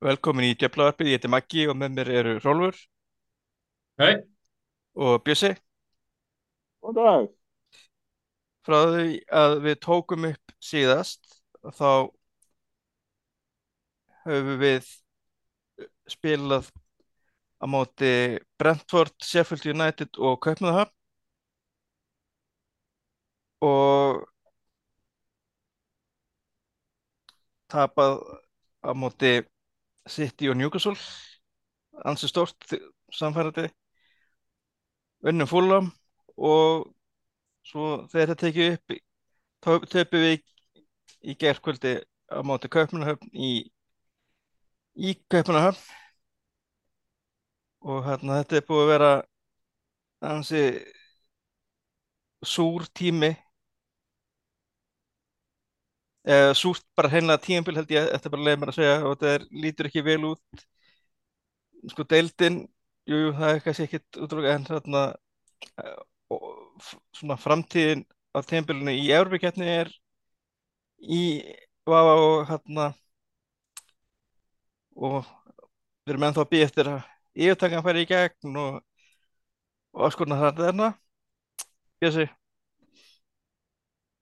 Velkomin í Djöflavarpið, ég heiti Maggi og með mér eru Rólfur Hei, og Bjössi. góðan dag. Frá því að við tókum upp síðast þá höfum við spilað á móti Brentford, Sheffield United og Kaupmannahöfn og tapað á móti City og Newcastle. Ansi stórt samfærandi. Unnum fúlam og svo þegar þetta tekið upp þá töpum við í gerðkvöldi á móti Kaupmannahöfn í, í Kaupmannahöfn. Og hérna þetta er búið að vera ansi súr tími eða súrt bara hreinlega tímabil held ég þetta er bara leið mér að segja og þetta er, lítur ekki vel út. Sko deildin jú, jú, það er kannski ekkit útrúlega en þarna og f- svona framtíðin á tímabilinu í Evropakeppni er í Vava og hérna og við erum ennþá að býja eftir að yfirtakan færi í gegn og, og áskorna þetta er hérna Bjössi,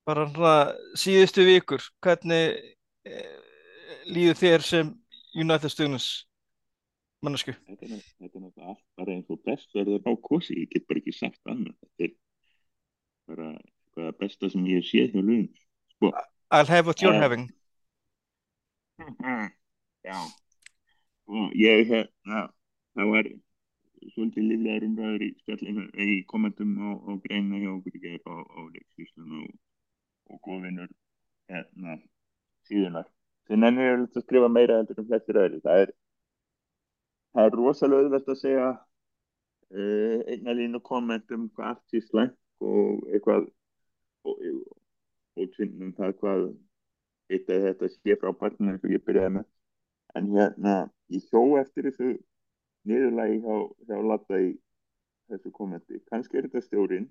bara svona síðustu vikur hvernig eh, líður þér sem United stuðnus mannesku? Þetta er, náttúrulega allt bara eins og best verður á kosi, ég get bara ekki sagt annað. Þetta er bara það besta sem ég séð hjá Lund. Sko, I'll have what you're Eh. having já, og ég hef, já, það var svolítið líflegar umræður í í kommentum á, á greina hjá okkur geir á, á leiksvíslun og, og góðvinnur hérna síðunar. Þið nennir að skrifa meira heldur um flestir öðru. Það er, það er rosalega auðvelt að segja uh, einna línu komment um hvað allt sé slæmt og eitthvað og, tvinnum það hvað eitt að þetta sé frá partinu eins og ég byrjaði með en hérna ég hjó eftir þessu niðurlagi hjá, hjá Latta í þessu kommenti kannski er þetta stjórinn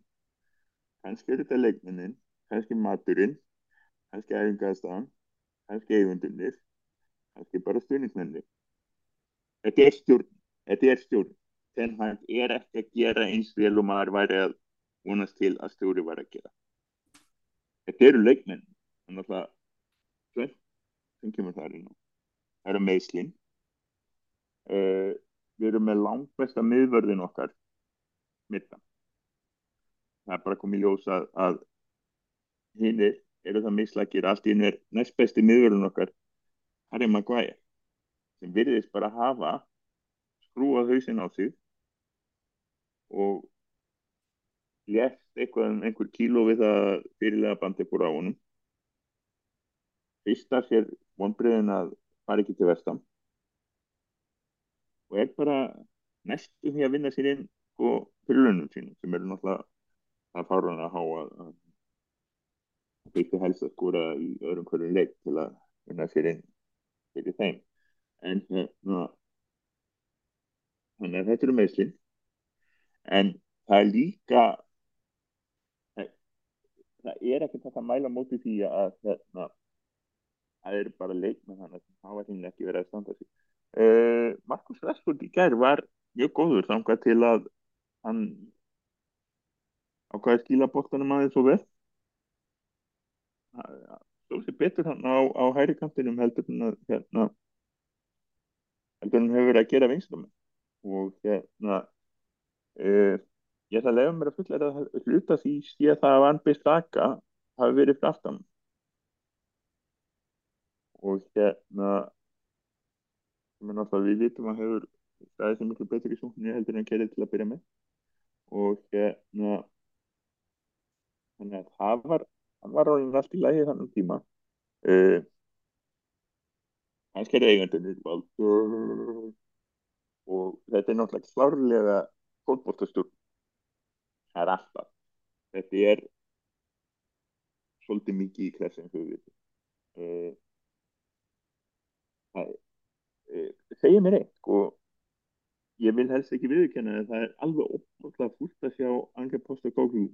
kannski er þetta leikminnin kannski maturinn kannski æfingaðstafan kannski eigundunir kannski bara stuðningsmenni þetta er stjórn þetta er stjórn. Ten Hag er ekki að gera eins vel og maður væri að vonast til að stjóri var að gera. Þetta eru leikmenn. Þannig að það sem kemur þar inn á. Það eru meðslinn uh, við erum með langt besta miðvörðin okkar middan það er bara komið í ljós að, að hinn eru það mislækir allt í hennu er næst besti miðvörðin okkar Harry Maguire sem virðist bara hafa skrúað hausinn á sig og lest eitthvað um einhver kíló við það fyrirlega bandi fór á honum. Fyrsta sér vonbriðin að fara ekki til vestam og er bara næstu því að vinna sér inn og fyrir launum sínum sem eru náttúrulega að há að að byrja helst að skora í öðrum hverju leik til að vinna inn fyrir þeim en hérna þannig að þetta eru meðslinn en það er líka það, það er ekkert að mæla á móti því að hérna það eru bara leikmenn þannig að það var hinn ekki verið að standa sig uh, Markus Rashford í gær var mjög góður þangað til að hann ákvaði að skila bóttanum aðeins og vel sé betur hann á, á hæri kantinum heldur en að hérna heldur en hefur verið að gera vinstum og hérna uh, ég ætla að lega mér að fulla að hluta því sé það að Van Bissaka hafi verið fyrir aftan. Og hérna er við vitum að hefur staðið sem miklu betur í sókninni heldur en kerið til að byrja með. Og hérna þannig að það var hann var alveg allt í lagi þannig tíma. Uh, kannski er eigandunir valdur og þetta er náttúrulega klárlega fótbóltastjórn það er alltaf. Þetta er svolítið mikið í vitum. Uh, það uh, segja mér eitt sko. Ég vil helst ekki viðurkenna að það er alveg ótrúlega fúlt að sjá Angel Postecoglou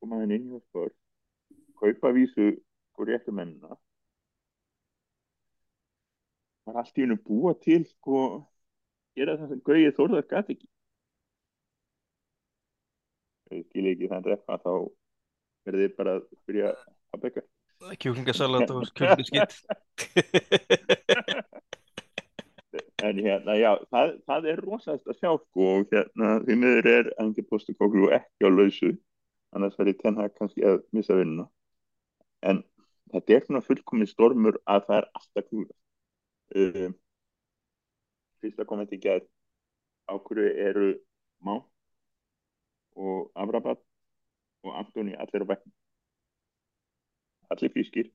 koma henni inn hjá spör kaupa vísu sko réttu mennina var allt í hennu búa til sko gera það sem Gauði Þórðar gæti ekki. Ég skil ekki þann reppa þá verði þið bara að byrja að bekka Kjúklingasalat og kjúklingaskitt en hérna já það, það er rosalegt að sjá sko og hérna því miður er Angi Postukoglu ekki á lausu annars verði tenha kannski að missa vinnuna en þetta er svona fullkominn stormur að það er alltaf klúra um, fyrsta kommenti gerð á hverju eru Má og Amrabat og Antoni allir á bekkin allir frískir.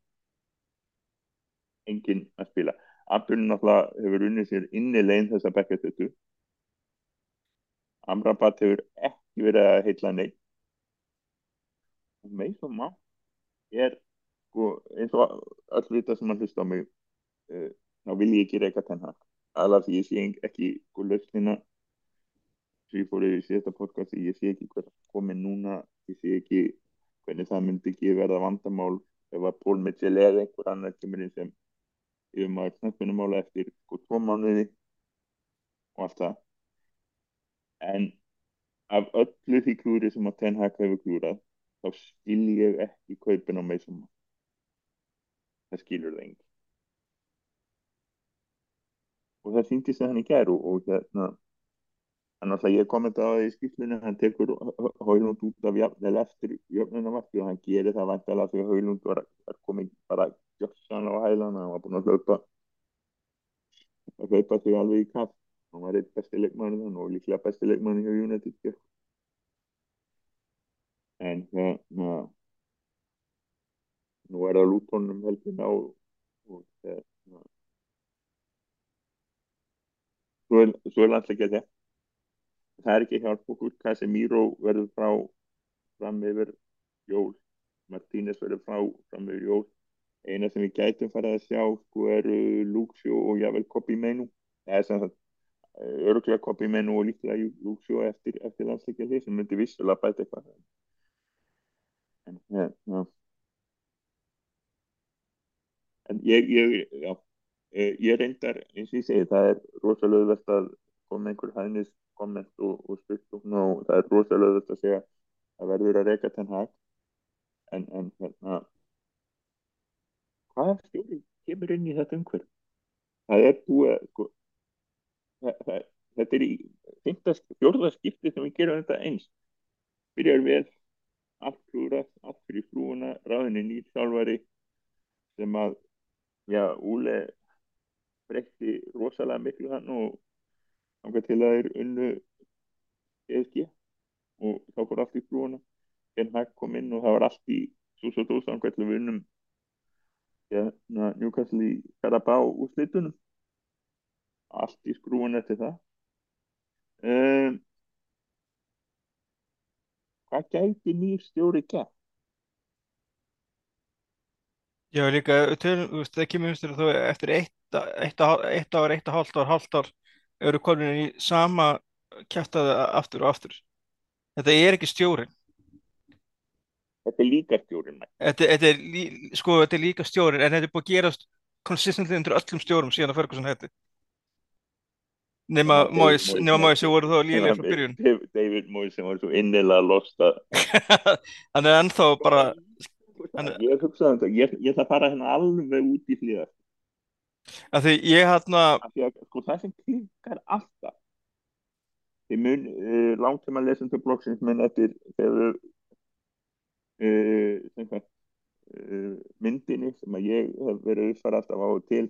Enginn að spila. Antoni náttúrulega hefur unnið sér inni leginn þessa bekkastötu Amrabat hefur ekki verið að heitla neitt og með svo má er sko eins og öll vita sem að hlusta á mig uh, þá vil ég ekki reyka tenna alveg því ég sé ekki sko löstina sem ég fór yfir í síðasta podcast ég sé ekki hvað komið núna ég sé ekki hvernig það myndi ekki verða vandamál ef að Pól Mitchell eða einhver annar kemur inn sem yfir maður knöppunumála eftir sko tvo mánuði og allt það. En af öllu því klúri sem að Ten Hag hefur klúrað þá skil ég ekki kaupin á mig sem það skilur það enginn. Og það síndist að hann í gæru og hérna hann alltaf ég kommenta á það í skýrslunni hann tekur Haulund út af jafnvel eftir jöfnunamarki og hann gerir það vantilega að Haulund var, var komið bara jöksan á hælana hann var búin að hlaupa að hlaupa sig alveg í kapp hann var eitt besti leikmann og líklega besti leikmann hjá United en hérna nú er það lútonum helgin á og hérna. Svo er, er ekki að það er ekki hjálp okkur. Casemiro verður frá fram yfir jól. Martínez verður frá fram yfir jól. Eina sem við gætum farið að sjá sko eru Luxio og jável Kopi Menu það er sem sagt öruglega Kopi Menu og líklega Luxio eftir, eftir landsleikja því sem myndi vissulega bæta eitthvað. En hérna en ég, ég já ég reyndar, eins og ég segi, það er rosalega vest að koma einhver hægnis komment og, og spiltum og það er rosalega vest að segja að verður að reyka ten hag. En, en hérna hvaða stjóri kemur inn í þetta umhverf það er búið sko, þetta er í fjórða skipti sem við gerum þetta eins. Byrjar við klúrast, allt fyrir frúuna ráðinni nýtt sjálfari sem að já, Úle breytti rosalega miklu hann og þannig til að er unnu ESG og þá fór allt í brúna en hægt kom inn og það var allt í sús og dós þannig að við unnum ja, Newcastle í Carabá úr slitunum allt í skrúan eftir það. Um, hvað gæti nýr stjóri gætt? Já, líka, það kemur eftir eitt eitt, eitt ár, eitt og hálft ár, hálft ár eru komin í sama kæftaði aftur og aftur. Þetta er ekki stjórin þetta er líka stjórin þetta, þetta, er, lí, sko, þetta er líka stjórin en þetta er búið að gerast konsistently undir öllum stjórum síðan að Ferguson hætti. Nema Moyes sem voru þá lílega frá byrjun. David Moyes sem voru svo innilega losta. Hann er ennþá bara hann, ég hugsaði um þetta ég, ég ætla að fara hérna alveg út í hlýðast að því ég hérna sko það sem klikkar alltaf því mun uh, langt sem að lesa um til bloggsins mun eftir þegar uh, uh, myndinni sem að ég hef verið uppfara alltaf á og til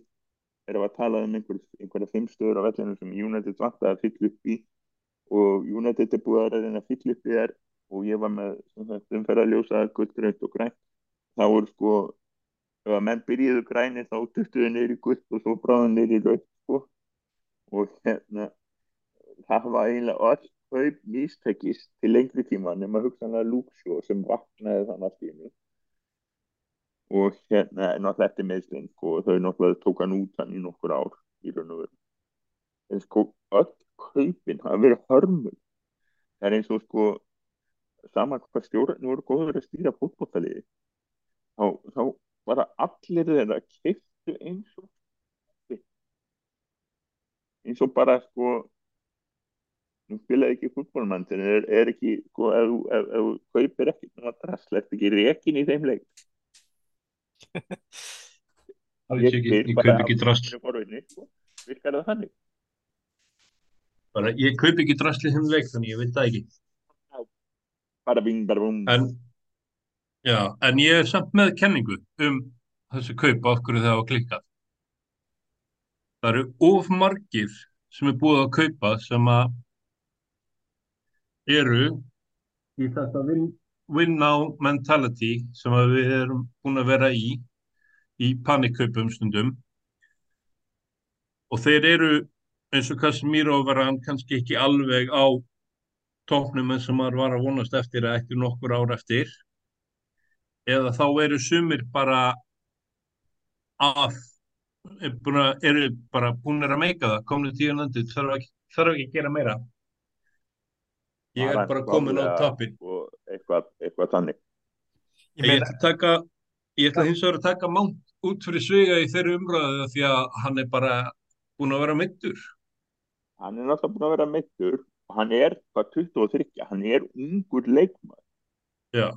er að tala um einhver, einhverja fimmstöður á vellinu sem United vant að fylla upp í. Og United er búið að reyna að fylla upp í þær og ég var með umferðarljósa gullgrönt og grænt þá voru sko ef að menn byrjiðu grænir þá tuttuðu neyri gull og svo bráðu neyri rauð sko. og hérna það var eiginlega öll kaup místekist til lengri tíma nema hugsanlega Luxjó sem vaknaði þann að stínu og hérna náttúrulega eftir meðsling sko, og þau náttúrulega tók hann út hann í nokkur ár í raun og veru. En sko öll kaupin hafa verið hörmul. Það er eins og sko sama hvað stjórn voru góður að stýra fótbollaliði þá, þá bara allir þeirra kiptu eins og eins og bara sko nú spilaði ekki fútbólmann en er, er ekki, sko, ef þú- kaupir ekki svona drastlegt ekki rekin í þeim leik? Ég ekki, ég kaup ekki drasl. alveg forvinni, sko. virkar það þannig? Bara, ég kaup ekki drasl í þeim leik þannig ég veit það ekki. Bara bing, bara búm en, já, en ég er samt með kenningu um þessi kaup af hverju það var klikkað það eru of margir sem er búið að kaupa sem að eru í þetta win, win now mentality sem við erum búin að vera í í panikkaupum stundum. Og þeir eru eins og Casemiro var hann kannski ekki alveg á tóknum eins og maður var að vonast eftir að eftir nokkur ár eftir eða þá eru sumir bara að, eru bara búin að meika það, kominu tíu landi þarf ekki, þarf ekki að gera meira. Ég er bara komin á toppin og eitthvað, eitthvað þannig. Ég ég ætla að taka ég ætla hins vegar að taka Mount út fyrir sviga í þeirri umræðu því að hann er bara búin að vera mittur hann er náttúrulega búin að vera meittur og hann er hvað 23, hann er ungur leikmaður. Já,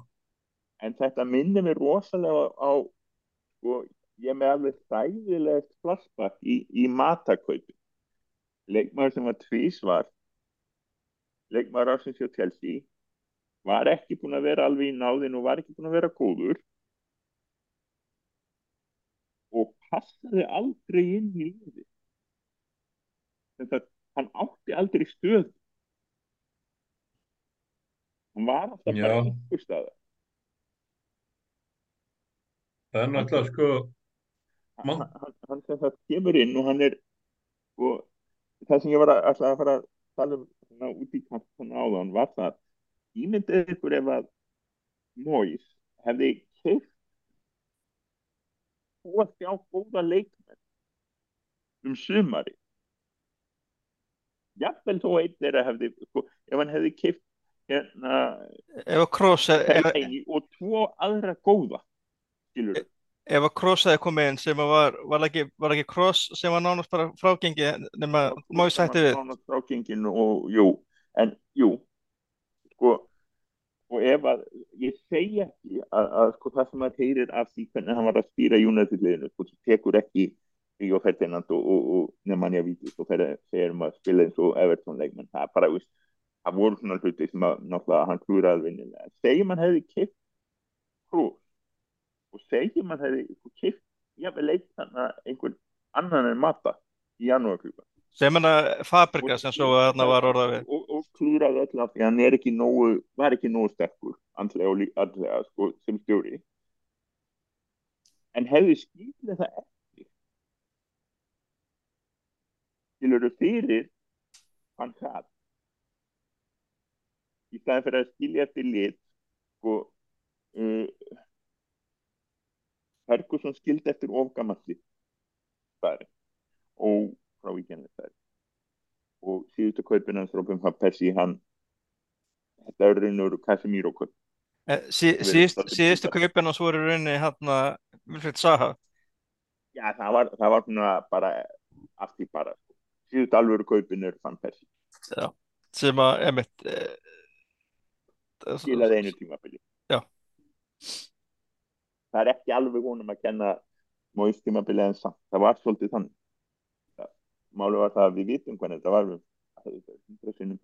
en þetta minnir mér rosalega á sko, ég með alveg þægilegt flashback í, í matakaupi leikmaður sem var tvísvar leikmaður ásins hjá Chelsea var ekki búin að vera alveg í náðin og var ekki búin að vera góður og passaði aldrei inn í lífi þetta hann átti aldrei stöð hann var alltaf Já. bara einhver staðar það er náttúrulega sko hann, hann, hann sem það kemur inn og hann er og það sem ég var að, ætla að fara að tala um svona út í kantan áðan var það ímyndið ykkur ef að Mois hefði keift og að sjá góða leikmenn um sumari jafnvel þó einn þeirra hefði sko, ef hann hefði keift hérna ef að Fellaini og tvo aðra góða skilur ef að Kroos hefði komið inn sem að var, var ekki, var ekki Kroos sem var nánast bara frágengi nema Mói sætti við? Frágengin og jú, en jú, sko, og ef að, ég segi ekki að, að sko það sem maður heyrir af því hvernig hann var að stýra United-liðinu, sko, þú tekur ekki Ríó Ferdinand og, og, og Nemanja Vítis og fer- segir um að spila eins og Everton leikmenn, það er bara, veist, það voru svona hluti sem að náttúrulega hann klúraði vinnilega. Segjum hann hefði kipt Krús og segjum hann hefði kipt, jáfnvel leitt hann einhvern annan en Mata í janúarklúpa sem hann að Fabrika sem svo að þarna var orðað við. og, og klúraði öll af því að hann er ekki nógu, var ekki nógu sterkur andlega andlega sko, sem stjóri. En hefði skilið það eftir? Skilur þau fyrir hann það? Í staðin fyrir að skilja eftir lit sko uh, Ferguson skildi eftir ofgamalli er og frá það er. Og síðustu kaupin hans Robin van Persie hann þetta er veru Casemiro kaup Eh, sí- síðust- síðustu kaupin og svo eru rauninni hann Vilfred Saha. Já það var, það var bara allt í bara sko. síðustu alvöru kaupin er van Persie. Já, sem að emitt eh, skilaði einu tímabili. Já. Það er ekki alveg honum að kenna móist tímabili en samt. Það var svolítið þannig. Málið var það að við vitum hvernig þetta var við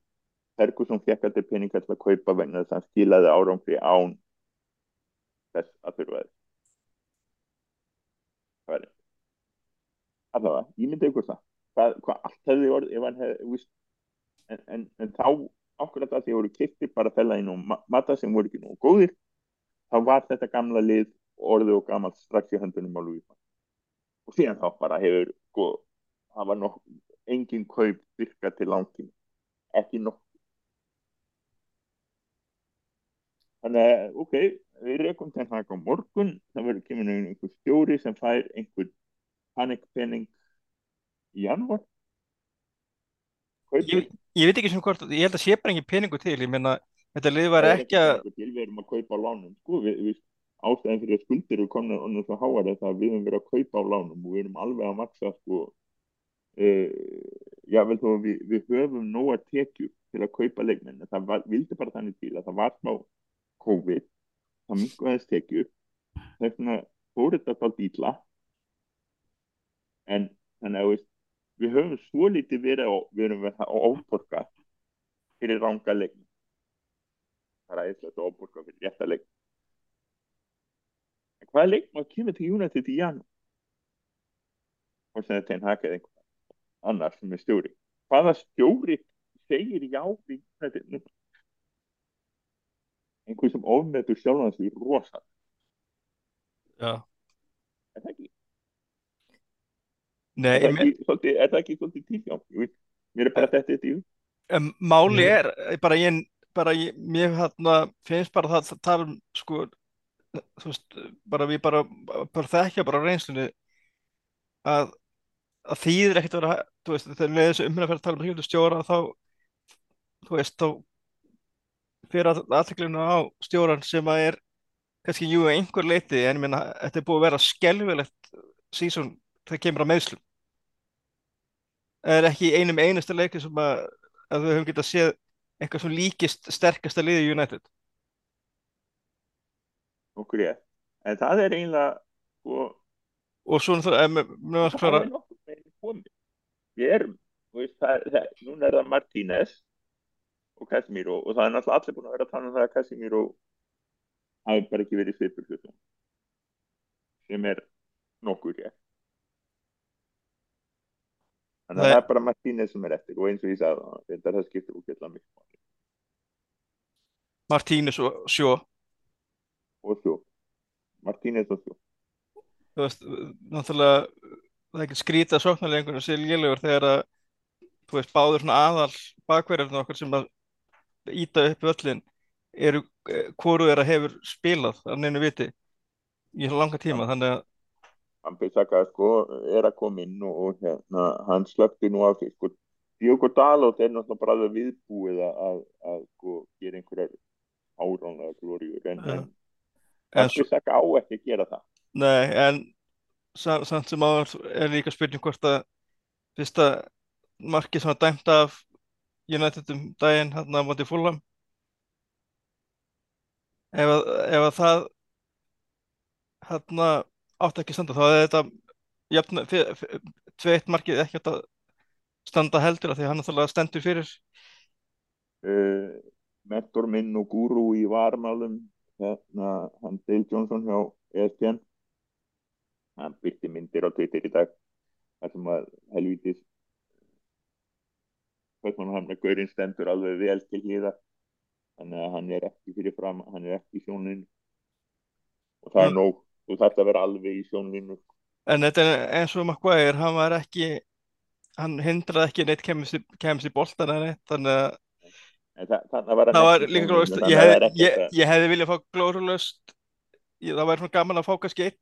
Ferguson fekk allir peningar til að kaupa vegna þess að hann skilaði árangri án þess að þurfa þess. Það var allavega, ég myndi ykkur það. Hvað, hvað allt hefði orðið ef hann hefði víst, en, en, en þá ákveðat að því voru kiptir bara fella inn og ma- mata sem voru ekki nú góðir þá var þetta gamla lið orðið og gamalt strax í höndunum á Gaal. og síðan þá bara hefur sko, það var nokk engin kaup virka til langtíma. Ekki nokk. Þannig að ok við rekum til hann á morgun. Það verður kemur einhver stjóri sem fær einhver panikpenning í janúar. Ég, ég veit ekki sem hvort ég held að sé bara engin peningu til. Ég meina þetta lið var Það ekki að við erum að kaupa lánum. Sko, við, við, ástæðan fyrir að skuldir eru komin og svo háar það að við höfum verið að kaupa á lánum og við erum alveg að maksa sko, uh, jável þó að við, við höfum nóga tekjur til að kaupa leikmenn en það var, vildi bara þannig til að það var smá COVID, það mingu aðeins tekjur þess vegna fór þetta þá dýla en þannig að við höfum svo lítið verið á, við erum verið á óborga fyrir ranga leikmenn. Það er eitthvað óborga fyrir rétta leikmenn. en hvaða leikmenn kemur til United í janúar og sem þetta er einn hakað einhver annar sem er stjóri hvaða stjóri segir já við þetta núna einhver sem ofmetur sjálfan því rosa. Já. er það ekki, Nei, er það ekki svolítið, er það ekki svolítið tífján mér er bara þetta þetta í Um, máli er bara ég, bara ég, mér hérna, finnst bara það að tala um sko, þú veist, bara við bara, bara þekkja bara reynslunni að, að þýðir ekkert að vera, þú veist, þegar leiðir þessu umhverfið að að tala um hrjóðu stjóra þá, þú veist, þá fyrir að aðteklinu á stjóran sem að er kannski jú að einhver leiti en ég meina, þetta er búið að vera skelfilegt sísón þegar kemur á meiðslum. Það er ekki einum einustu leiki sem að að við höfum getað séð eitthvað sem líkist sterkasta liði United okkur ég. En það er eiginlega sko, og svo náttúrulega ef við- við varum það er nokkuð meiri komið. Við erum, veist, það, það, núna er það Martínez og Casemiro og það er náttúrulega allir búin að vera að tala um það að Casemiro hafi bara ekki verið svipur sem er nokkur ég. Þannig að það er bara Martínez sem er eftir og eins og ég sagði þetta það skiptir útgjörlega miklu máli. Martínez og Sjó og svo Martínez og svo þú veist, náttúrulega það er ekki skrítið að sóknarleikunum sé lélegur þegar að þú veist, báður svona aðal bakverðarinn okkar sem að íta upp völlin eru, hvoru þeirra hefur spilað að neinu viti í langa tíma, þannig að hann Bissaka sko er að koma inn og, og hérna, hann slökti nú af því sko Diogo Dalot er náttúrulega bara viðbúið að, að, að sko, gera einhverjar áránlega glóriur en, Já. en Bissaka á ekki að gera það. Nei, en sa- samt sem áður er líka spurning hvort að fyrsta markið sem var dæmt af United um daginn hérna á móti Fulham. Ef að, ef að það hérna átti ekki standa þá hefði þetta jafn, fyr, fyr, tveitt markið ekki átt að standa heldur af því að hann náttúrulega stendur fyrir. Uh, mentor minn og gúru í varmálum hérna, hann Dale Johnson hjá ESPN hann byrti myndir á Twitter í dag þar sem að helvítis mann hann að gaurinn stendur alveg vel til hliða þannig að hann er ekki fyrir fram hann er ekki í sjónlínu. Og það er nóg. Þú þarf að vera alveg í sjónlínu. En þetta er eins og Maguire hann var ekki hann hindraði ekki neitt kemist í, í boltan eða neitt þannig að það, það var, var líka glóðust ég að ekki ég, að- ég hefði viljað fá glórulaust ég, það væri svona gaman að fá kannski eitt,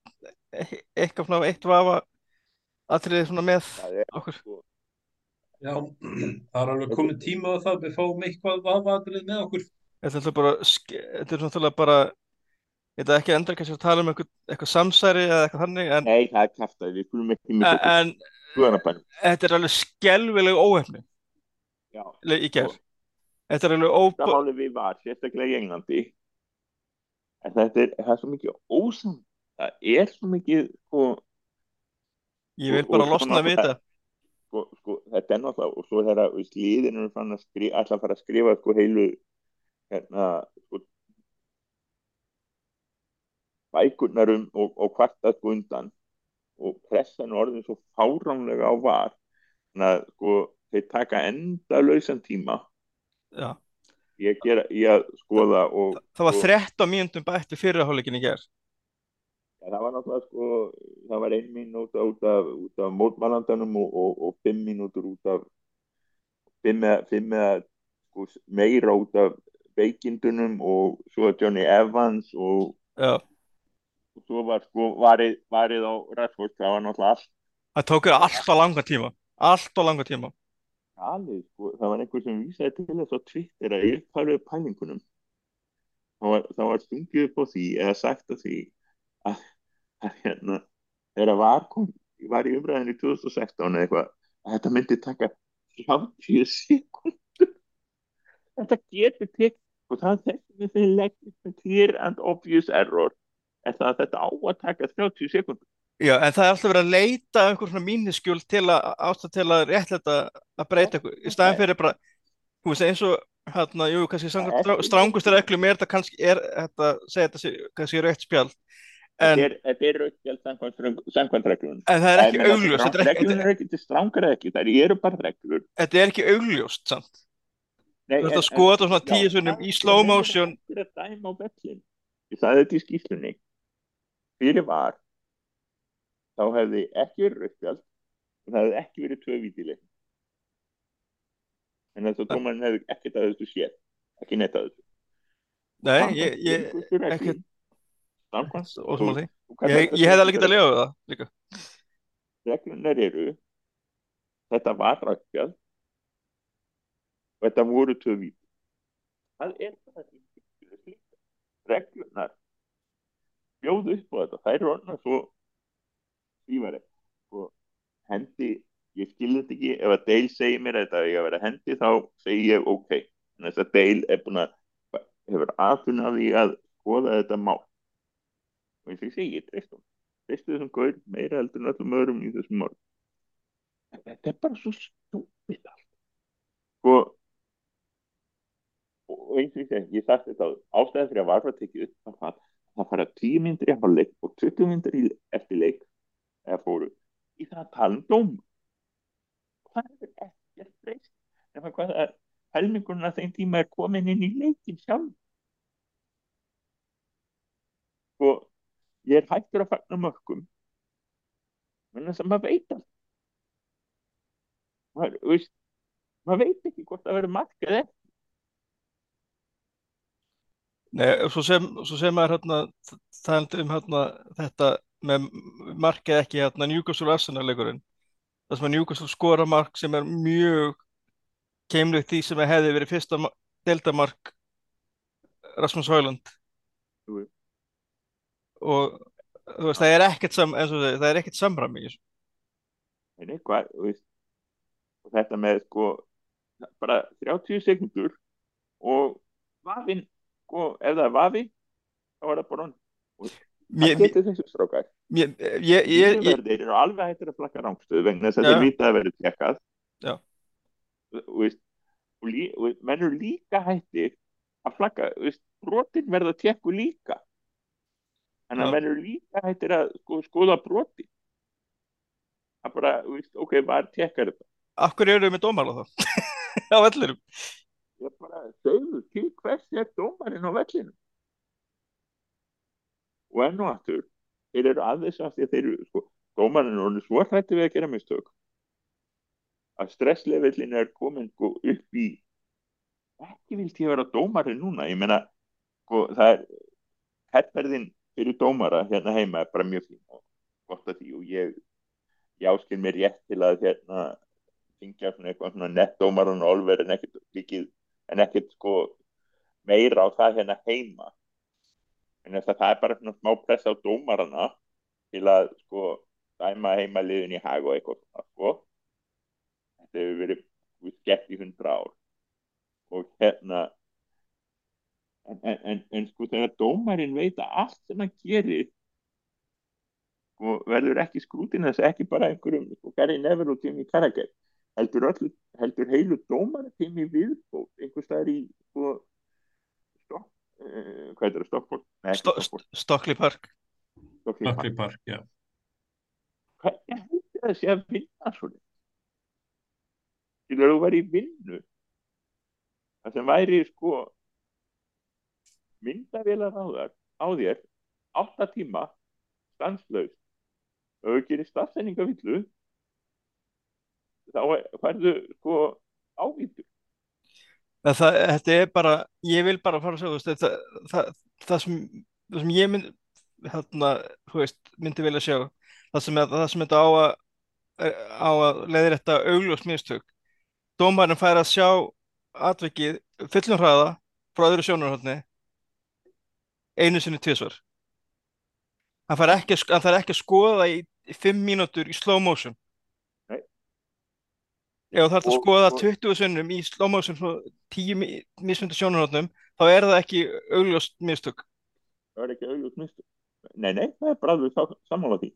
eitthvað svona eitt vafa atriði svona með það er okkur. sko Já, það er alveg komið tíma á það. Við fáum eitthvað vafaðrið með okkur. þetta er bara þetta er náttúrulega bara þetta er ekki endur kannski að tala um eitthvað, eitthvað samsæri eða eitthvað þannig en, nei það er kæftað við skulum ekki okkur. En skoðanabænum þetta er alveg skelvileg óhefni já. í gerð þetta er alveg óbá það hálfum við var, sérstaklega í Englandi. En þetta er, það er svo mikið ósam það er svo mikið sko, ég vil og- bara og losna við þetta. Sko, sko, þetta er náttúrulega og svo er eru fann að skrifa alltaf að fara að skrifa sko heilu hérna, sko bækurnar um og, og kvarta sko undan. Og pressan er orðin svo fáránlega á var. Þannig að sko þeir taka enda lausan tíma Já. ég, gera, ég að skoða og það var og- 13 mínútum bætt við fyrirháleikin í gerð það var náttúrulega sko, það var ein mínúta út af, af mótmælandanum og, og, og fimm mínútur út af fimm eða, sko, meira út af veikindunum og svo Johnny Evans og, og svo var sko varið, varið á Rashford, það var náttúrulega allt það tók þér allt á langa tíma allt á langa tíma galið, sko, það var einhver sem vísaði til þess á Twitter að ég farið pælingunum. Það var, það var stungið upp á því eða sagt að því að, að hérna þegar var kom, var í umræðinu 2016 eða eitthvað að þetta myndi taka 30 sekundur þetta getur tekið og það þess að þeir leggja með clear and obvious error er að þetta á að taka 30 sekundur Já, en það er alltaf verið að leita einhver svona míniskjól til að ástæð til að réttlæta að breyta eitthvað í staðin fyrir bara, þú veist, eins og hérna, jú, kannski Ekki- strángustu reglum er þetta kannski, er þetta, segja þetta kannski rautt spjald. En, þetta er, er raukjald samkvæmt, reglunum. En það er ekki augljóst þetta er ekki, er til strangar ekki þær eru bara reglur. Þetta er ekki augljóst samt, þú veist að skoða þetta svona tíu sunnum það- í það slow motion. hættir að dæma á bellin ég sagði þetta í skýslunni fyrir var þá hefði ekki verið raukjald og það hefði ekki verið tvö vítileg en þess að dómarinn hefði ekkert að þessu séð ekki neitt að þessu. Nei, ég, ég, ekkert ósmáli ég, ég hefði alveg gengustu að lifa við það líka. Reglunar eru þetta var rækkjað og þetta voru tvö víti. Það er því reglunar bjóðu upp á þetta. Þær eru orðnar svo svífari og hendi ég skilði þetta ekki, ef að Dale segir mér að þetta er að vera hendi þá segi ég ok, en þess að Dale er búin að hefur aðfunna því að skoða þetta mál. Og eins og ég segi, ég treyst hún treystu þessum gaur meira heldur en öllum öðrum í þessum mál þetta er bara svo stúpid allt. Og og eins og ég segi, ég sagt þetta ástæðan fyrir að varfa tekið upp það fara 10 myndir í hálfleik og 20 myndir eftir leik eða fóru í það að tala um dóm það er ekkert breyst nema hvað það er helmingurinn að þeim tíma er komin inn í leikin sjálf og ég er hættur að fagna mörgum en þess að maður veit allt. Maður, veist, maður veit ekki hvort það verður mark eða ekki. Nei, svo sem, svo sem maður hérna, talandi um hérna, þetta með markið ekki hérna Newcastle Arsenal leikurinn sem að Newcastle skora mark sem er mjög keimlegt því sem hefði verið fyrsta ma- deildamark Rasmus Højlund Jú. og þú veist, það er ekkert sam, það er ekkert samræmi í þessu. en eitthvað og þetta með sko bara 30 sekundur og vafinn sko, ef það er vafi þá er það bara hann það getur þessu ég, þeir eru alveg hættir að flakka rángstöðu vegna þess að þeir vita að verður tjekkað og, menn eru líka hættir að flakka brotin verða að tjekku líka. En að menn eru líka hættir að sko, skoða broti að bara, veist, ok, var tjekkar þetta? Af hverju eru við með dómala þá? á vellirum. ég bara til hvers er dómarinn á vellinu og enn og aftur þeir eru aðeins af því að þeir eru sko, dómarinn er svo hrættu við að gera mistök að stresslevellin er komin sko, upp í ekki vilt ég vera dómarinn núna ég meina sko, það er herrferðin fyrir dómara hérna heima er bara mjög fín og gott að því og ég, ég áskil mér rétt til að hérna syngja svona eitthvað svona nettdómaran og olver en ekkert en ekkert sko meira á það hérna heima en það er bara svona smá press á dómarana til að sko dæma heima liðin í hag og eitthvað svona sko. Þetta hefur verið gert í hundra ár. Og hérna en, en, en, sko þegar dómarinn veit að allt sem hann gerir sko verður ekki skrútin þess ekki bara einhverjum sko Gary Neville og Jimmy Carragher heldur, heldur heilu dómar tími viðbót einhver staðar í sko, hvað er það, Stockport? Nei, Sto, Stockport, Stockley Park. Stockley Buckley Park. Já. Hvernig heldur það sé að vinna svona? Skilur þú væri í vinnu? Það sem væri sko myndavélar á þar á þér átta tíma stanslaust og þú gerir stafsendingavillu þá færðu sko ávítur Það, þetta er bara, ég vil bara fara að segja, veist, það, það, það, sem, það sem ég mynd, hérna, veist, myndi vilja sjá, það sem, sem þetta á að, á að leiðir þetta augljós mistök. Dómarinn fær að sjá atvikið fullum hraða frá öðru sjónarhóttni einu sinni tvisvar. Hann fær ekki, ekki að skoða í fimm mínútur í slow motion. Þú þarf að Og- skoða og- 20 sunnum í svo 10 mismunandi sjónarhóttnum þá er það ekki augljóst mistök það er ekki auðvitað mistök nei, nei, það er bara alveg sá- sammála því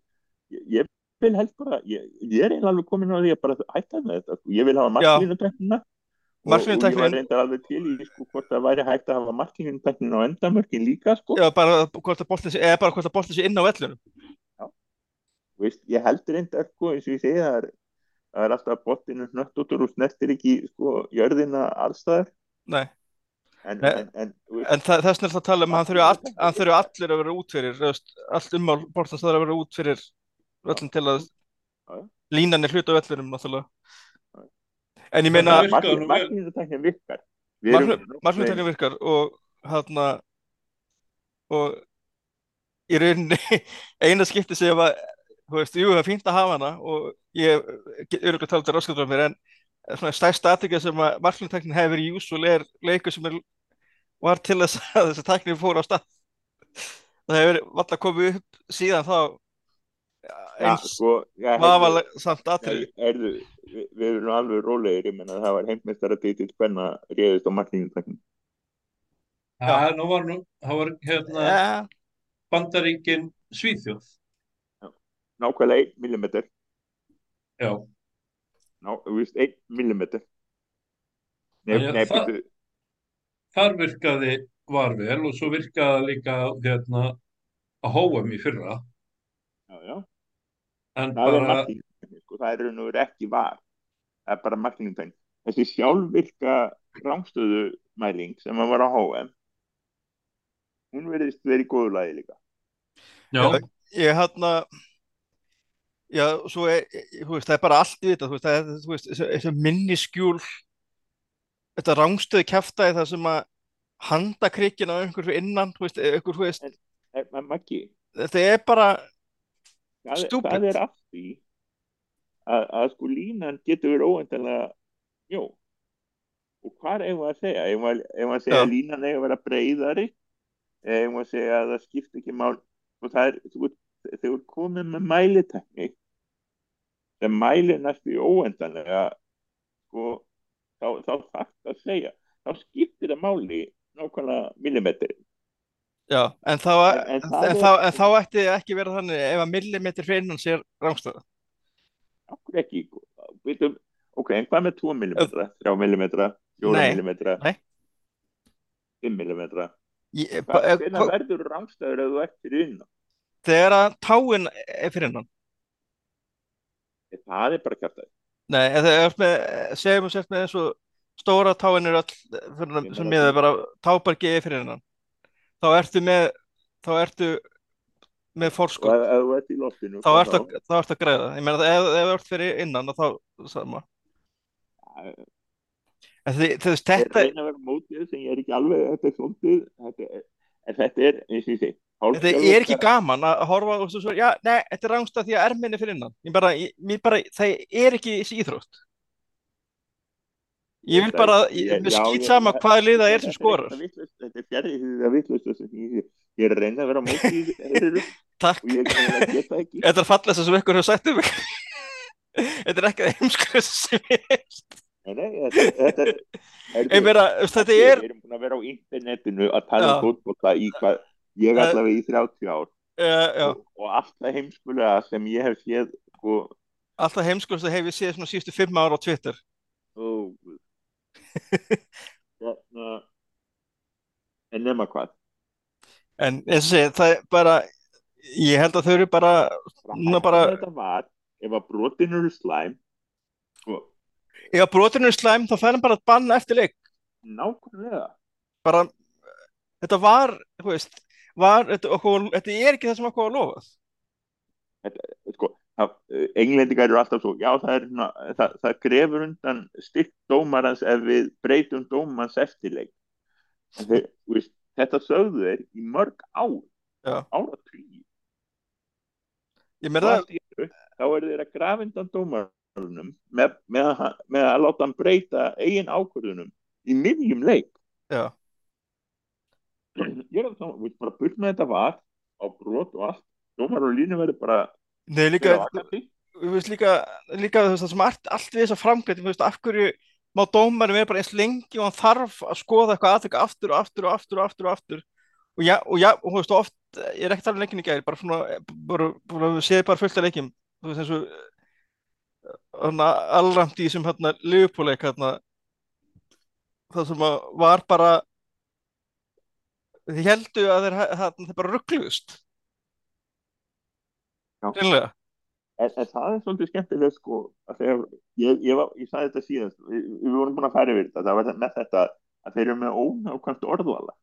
ég, ég vil helst bara ég, ég er eiginlega alveg komin á því að bara hætta með þetta sko. ég vil hafa Já. marklínuteknina og, og ég var reyndar alveg til í sko, hvort það væri hægt að hafa marklínuteknin á endamörkin líka sko. eða bara hvort að boltin sé, eða bara hvort að boltin sé inn á vellunum Þú veist, ég held reyndar sko, eins og ég segi það er, það er alltaf bottinu hnöttutur og snertir ekki sko, jörðina allstaðar Nei. en, en, en, en það, þess er að tala um að hann þurfi all, hann þurfi allir að vera út fyrir þú veist, allt ummál þarf að vera út fyrir völlin til að línan er hlut á Já. en ég Það meina marklínuteknin virkar. Markmyndatakinn virkar og hérna og í rauninni eina skipti sem að þú veist, jú, það er fínt að hafa hana og ég er auðvitað talað til ráskatum mér en svona stærst aðtökja sem að markmyndatakinn hefur verið júsul er leikur sem er, var til þess að þessi takning fór á stað. Það hefur valla komið upp síðan þá ja, eins sko, ja, vafaleg samt Erðu, við, við erum alveg rólegir, ég menna það var heimmeistara titill hvenna réðist á marklínuteknin Það nú var nú, það var hérna ja, Bandaríkin Svíþjóð. Nákvæmlega 1 mm Já, ná, þú veist, 1 mm Nei, Já, nei, það- byrju, þar virkaði var vel og svo virkaði líka hérna að HM í fyrra. já, já. En það er bara, marklínuteknin, sko, það er raun og veru ekki var. Það er bara marklínuteknin þessi sjálfvirka rángstöðumæling sem að var á HM hún verðist verið góðu lagi líka. Já, ég hérna já, svo er, þú veist, það er bara allt í þetta, þú veist, það er, þú veist, þessi minniskjúl þetta rángstöðu kjaftaði það sem að handa krikkin á einhver fyrir innan, þú veist, einhver, þú veist, en, en Maggi, þetta er bara það, er- Stupid. það er af því að, að sko línan getur verið óendanlega jó og hvað eigum við að segja? Eigum við að- við segja að línan eigum að vera breyðari eigum við að segja að það skiptir ekki mál og það er, þú veist, þegar ert komið með mælitekni sem mælir næstu í óendanlega sko, þá, þá þarf að segja þá skiptir það máli nákvæmlega millimetri. Já, en þá, En- en en, þá, en þá ætti ekki vera þannig ef að millimetri fyrir innan sér rángstöða okkur ekki? Vitum, ok, en hvað með 2 mm 3 mm, 4 Nei. mm Nei. 5 mm Ég- Hva, ba- hvernig verður rángstæður ef þú ert fyrir innan? Þegar að táin er fyrir innan það er bara kjartæð Nei, en það er með, segjum við sért með eins og stóra táin er Ég sem meina miður bara tábargi er fyrir innan. Þá ertu með þá ertu með loftinu þá ertu, að- þá? ertu að greiða ég meina ef, þú ert fyrir innan þá sama. Ég þetta ég er ekki alveg þetta er þetta er, þetta er, segi þetta er ekki gaman að horfa og svo, svo, já, nei, þetta er rángstað því að erminni fyrir innan. Ég bara, ég, bara, það er ekki þessi íþrótt. Ég vil bara, ég, mér skýt sama hvaða lið það er sem skorar. þetta er fjarrið því það vitlaust sem ég, er að reyna að vera mótið og takk, það þetta er fallast sem ykkur hefur sagt um mig. Þetta er ekki það heimskuð sem ég veist Nei, nei, þetta, þetta er, er ég meina, þetta Við er erum búin að vera á internetinu að tala Já. um fótbolta í hvað, ég Það- allavega í 30 ár. uh, já, og, og allt það heimskulega sem ég hef séð sko, alltaf heimskuð sem hef ég séð svona síðustu fimm ára á Twitter. Guð. Hérna, en nema hvað. En eins og segja, það er bara ég held að þau eru bara Núna bara- var, ef að brotin eru slæm sko, ef að brotinu er slæm þá fær hann bara að banna eftir leik. Nákvæmlega. Bara, þetta var þú veist, var, þetta, okkur, þetta er ekki það sem okkur var lofað? Sko, það, englendingar eru alltaf svo, já það er svona, það, það grefur undan styrk dómarans ef við breytum dómans eftirleik. Þeir, veist, þetta sögðu þeir í mörg ár ára tíu þá eru þeir að grafa undan dómarunum með, með, með að láta hann breyta eigin ákvörðunum í miðjum leik. Já, ég er að það, við bara burt með þetta var á brot og allt. Dómar og línu verður bara Nei, líka, þú veist líka, líka það sem allt, allt við þess að framkvæmdi, þú veist, af hverju má dómarinn vera bara eins lengi og hann þarf að skoða eitthvað aðtökk aftur og aftur og aftur og aftur og aftur? Og já, og já, og þú veist, oft, ég er ekki talað um leikin í gæri, bara svona, bara, bara við séum bara fullt af leikim, þú veist, eins og allramt í þessum hérna liðupúleik hérna það sem var bara þið heldu að þeir, hérna, þeir bara ruggluðust Já. Reinlega. En, en það er svolítið skemmtilegt sko að þegar, ég, ég, var, ég sagði þetta síðast við, við vorum búin að færa yfir þetta það var með þetta að þeir eru með ónákvæmt orðvala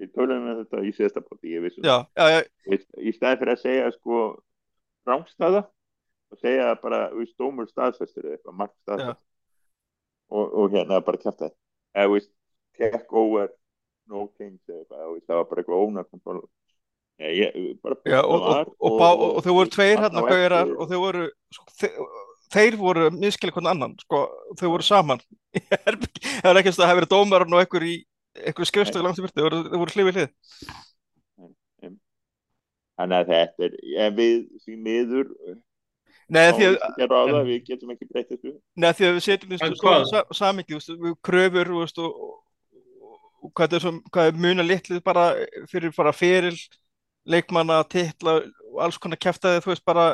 við tölum með þetta í síðasta poti ég vissu Já, já, já, það í stæði fyrir að segja sko rángstæða og segja bara við stómur staðfestur eða eitthvað margt staðfestur og, og hérna bara kæft það eða við check over no change eða eitthvað það var bara eitthvað bara já og, og, og, og, og þau voru tveir hérna gaurar og þau voru sko, þeir, þeir voru miskilið hvernig annan sko, þau voru saman. Það var ekki að það hefði verið dómarinn og einhver í einhver skrifstöðu langt í fyrstu, þau voru, voru hlið við hlið. Þannig að þetta er, ég við því miður Nei, því að, að ráða, við getum ekki breytt þessu. Nei, því að við setjum En sa, samingi, við kröfur og, og hvað er, er muna litlið bara fyrir bara feril, leikmanna, titla og alls konar kæftæði, þú veist, bara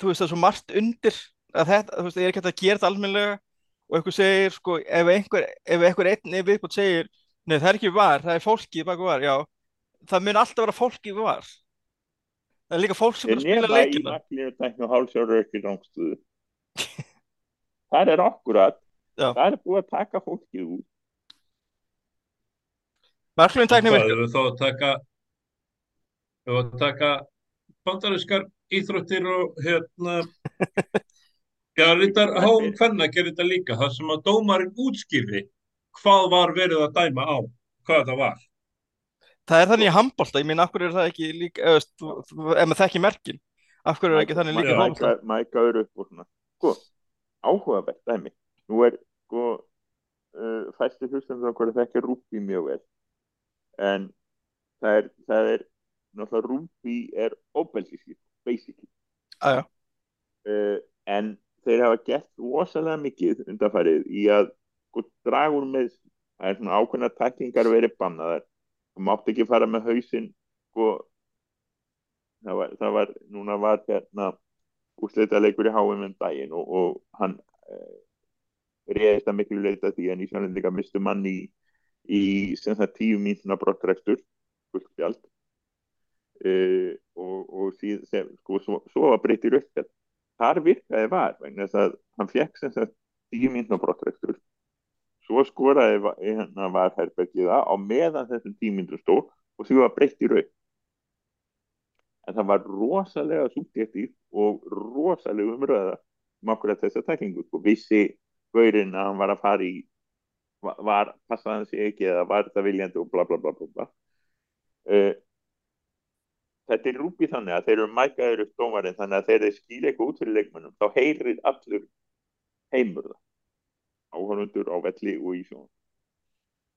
þú veist, það er svo margt undir að þetta, þú veist, ég er ekki hægt að gera þetta almennilega og einhver segir, sko, ef einhver, ef einhver einn er viðbútt segir, nei, það er ekki var, það er fólkið baka var, já, það mun alltaf vera fólkið var. Það er líka fólk sem er að spila leikina. það er akkurat Já. það er búið að taka fólkið út Marklun tækni virkar. ef við þá að taka taka bandarískar íþróttir og hérna já, reyndar háum hvenna gerir þetta líka, það sem að dómarinn útskýrði hvað var verið að dæma á hvað það var Það er þannig í handbolta, ég meina, af hverju er það ekki líka, eða, þú- ef maður þekki merkin, af hverju er það ekki þannig líka handbolta? mæka, mæka eru upp og svona sko, áhugavert dæmi nú er sko uh, fæstu hlustendur okkur að þekka Rúbi mjög vel en það er, það er náttúrulega Rúbi er óbelgiski, basically. Aja, uh, en þeir hafa gert rosalega mikið undanfarið í að sko, draga úr með það er svona ákveðna tæklingar verið bannaðar. Þú mátt ekki fara með hausinn sko. Það var, það var núna var hérna úrslita leikur í HM um daginn og, og hann uh, reyðist að miklu leita því að Nýsjálfindika mistu mann í, í sem það tíu mínuna brottrækstur guldspjald uh, og, og síð, sem, sko, svo, svo var breytir upp þar virkaði var vegna þess að hann fekk sem sagt tíu mínuna brottrækstur svo skoraði hérna var herbergið það á meðan þessum tíu mínuna stóð og því var breytir upp en það var rosalega súbjektív og rosalega umröða um okkur að þessa tæklingu. Og vissi gaurinn að hann var að fara í var, hann sig ekki eða var þetta viljandi og bla bla bla bla, bla. Uh, þetta er rúpið þannig að þeir eru mækaður upp dómarinn þannig að þeir eru skýla eitthvað út fyrir leikmennum þá heyrir allur heimur það. Áhörundur á velli og í sjón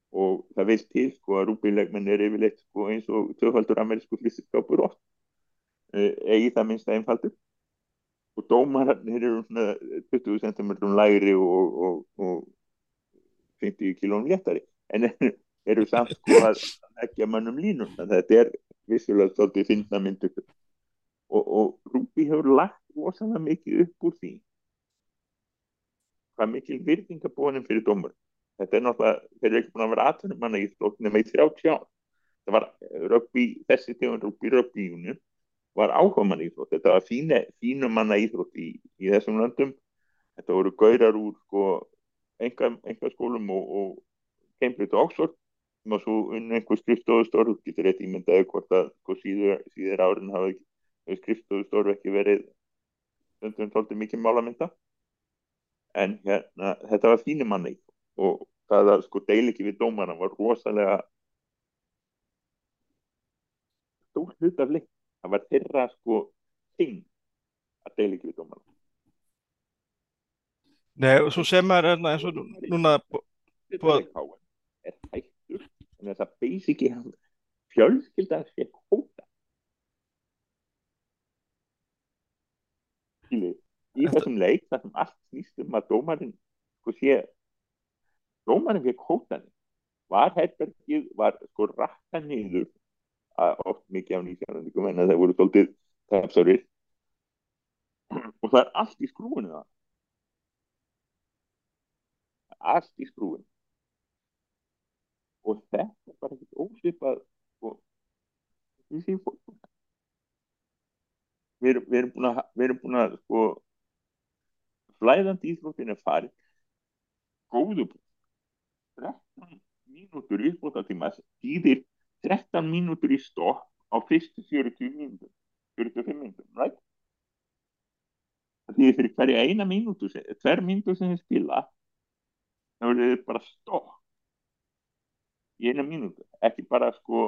og það vil til sko að rúpið leikmenn er yfirleitt sko eins og tvöfaldur amerísku flýstiskápur oft. Uh, eigi það minnst einfaldur. Og dómararnir eru svona 20 cm lægri og, og, og 50 kilónum léttari. En eru, eru samt sko að ekki að mannum línum þetta er vissulega svolítið finna myndu og, og Rúbi hefur lagt rosalega mikið upp úr því. Hvað mikil virðingabónin fyrir dómur. Þetta er náttúrulega, þeir eru ekki búin að vera aðtunum manna í nema í 30 ár. Það var rugby, þessi tegund rugby rugby union var áhugamann íþrótt, þetta var fínum manna íþrótt í, í þessum löndum. Þetta voru gaurar úr sko, enga, enga skólum og, og Cambridge og Oxford sem að svo unn einhver skrifstofustorf þú getur rétt ímyndaði hvort að sko, síður, síður árin hafa skrifstofustorf ekki verið stundum tóltið mikið málamynda. En hérna, þetta var fínum íþrótt og það að sko deil ekki við dómarna var rosalega stór hlut af leik. Það var þeirra sko ting að deila ekki við dómarna nei, og svo sem er hérna eins og núna, Búið- er hættur en þess að basically fjölskylda sé kóta Skilji, í þessum leik þar sem allt snýst um að dómarinn sko sé dómarinn fekk hótanir var herbergið, var sko rakka niður að oft mikið af nýsjárandingum en að það voru svolítið tefsárir og það er allt í skrúinu það allt í skrúinu og þetta er bara ekkert ósvipað sko, því sem fólk við erum, við erum búin að við erum búin að sko flæðandi íþróttin er farið góðu 13 mínútur viðbótartíma þýðir 13 mínútur í stopp á fyrstu 40 mínútur 45 mínútur, right? Það þýðir fyrir hverja eina mínútu tver mínútur sem þið spila er þið bara stopp. Í eina mínútu, ekki bara sko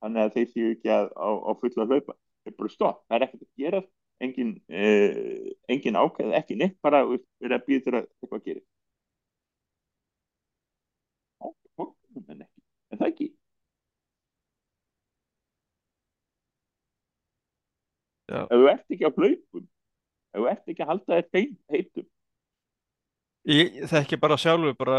þannig að þeir séu ekki að, á, á fulla hlaupa. Það er bara stopp, það er ekkert að gera. Engin, eh, engin ákveð ekki neitt, bara verið að býða að eitthvað gerir fólkum en það ekki? Já. ef þú ert ekki á hlaupum ef þú ert ekki að halda þér heitum Ég þekki bara sjálfur bara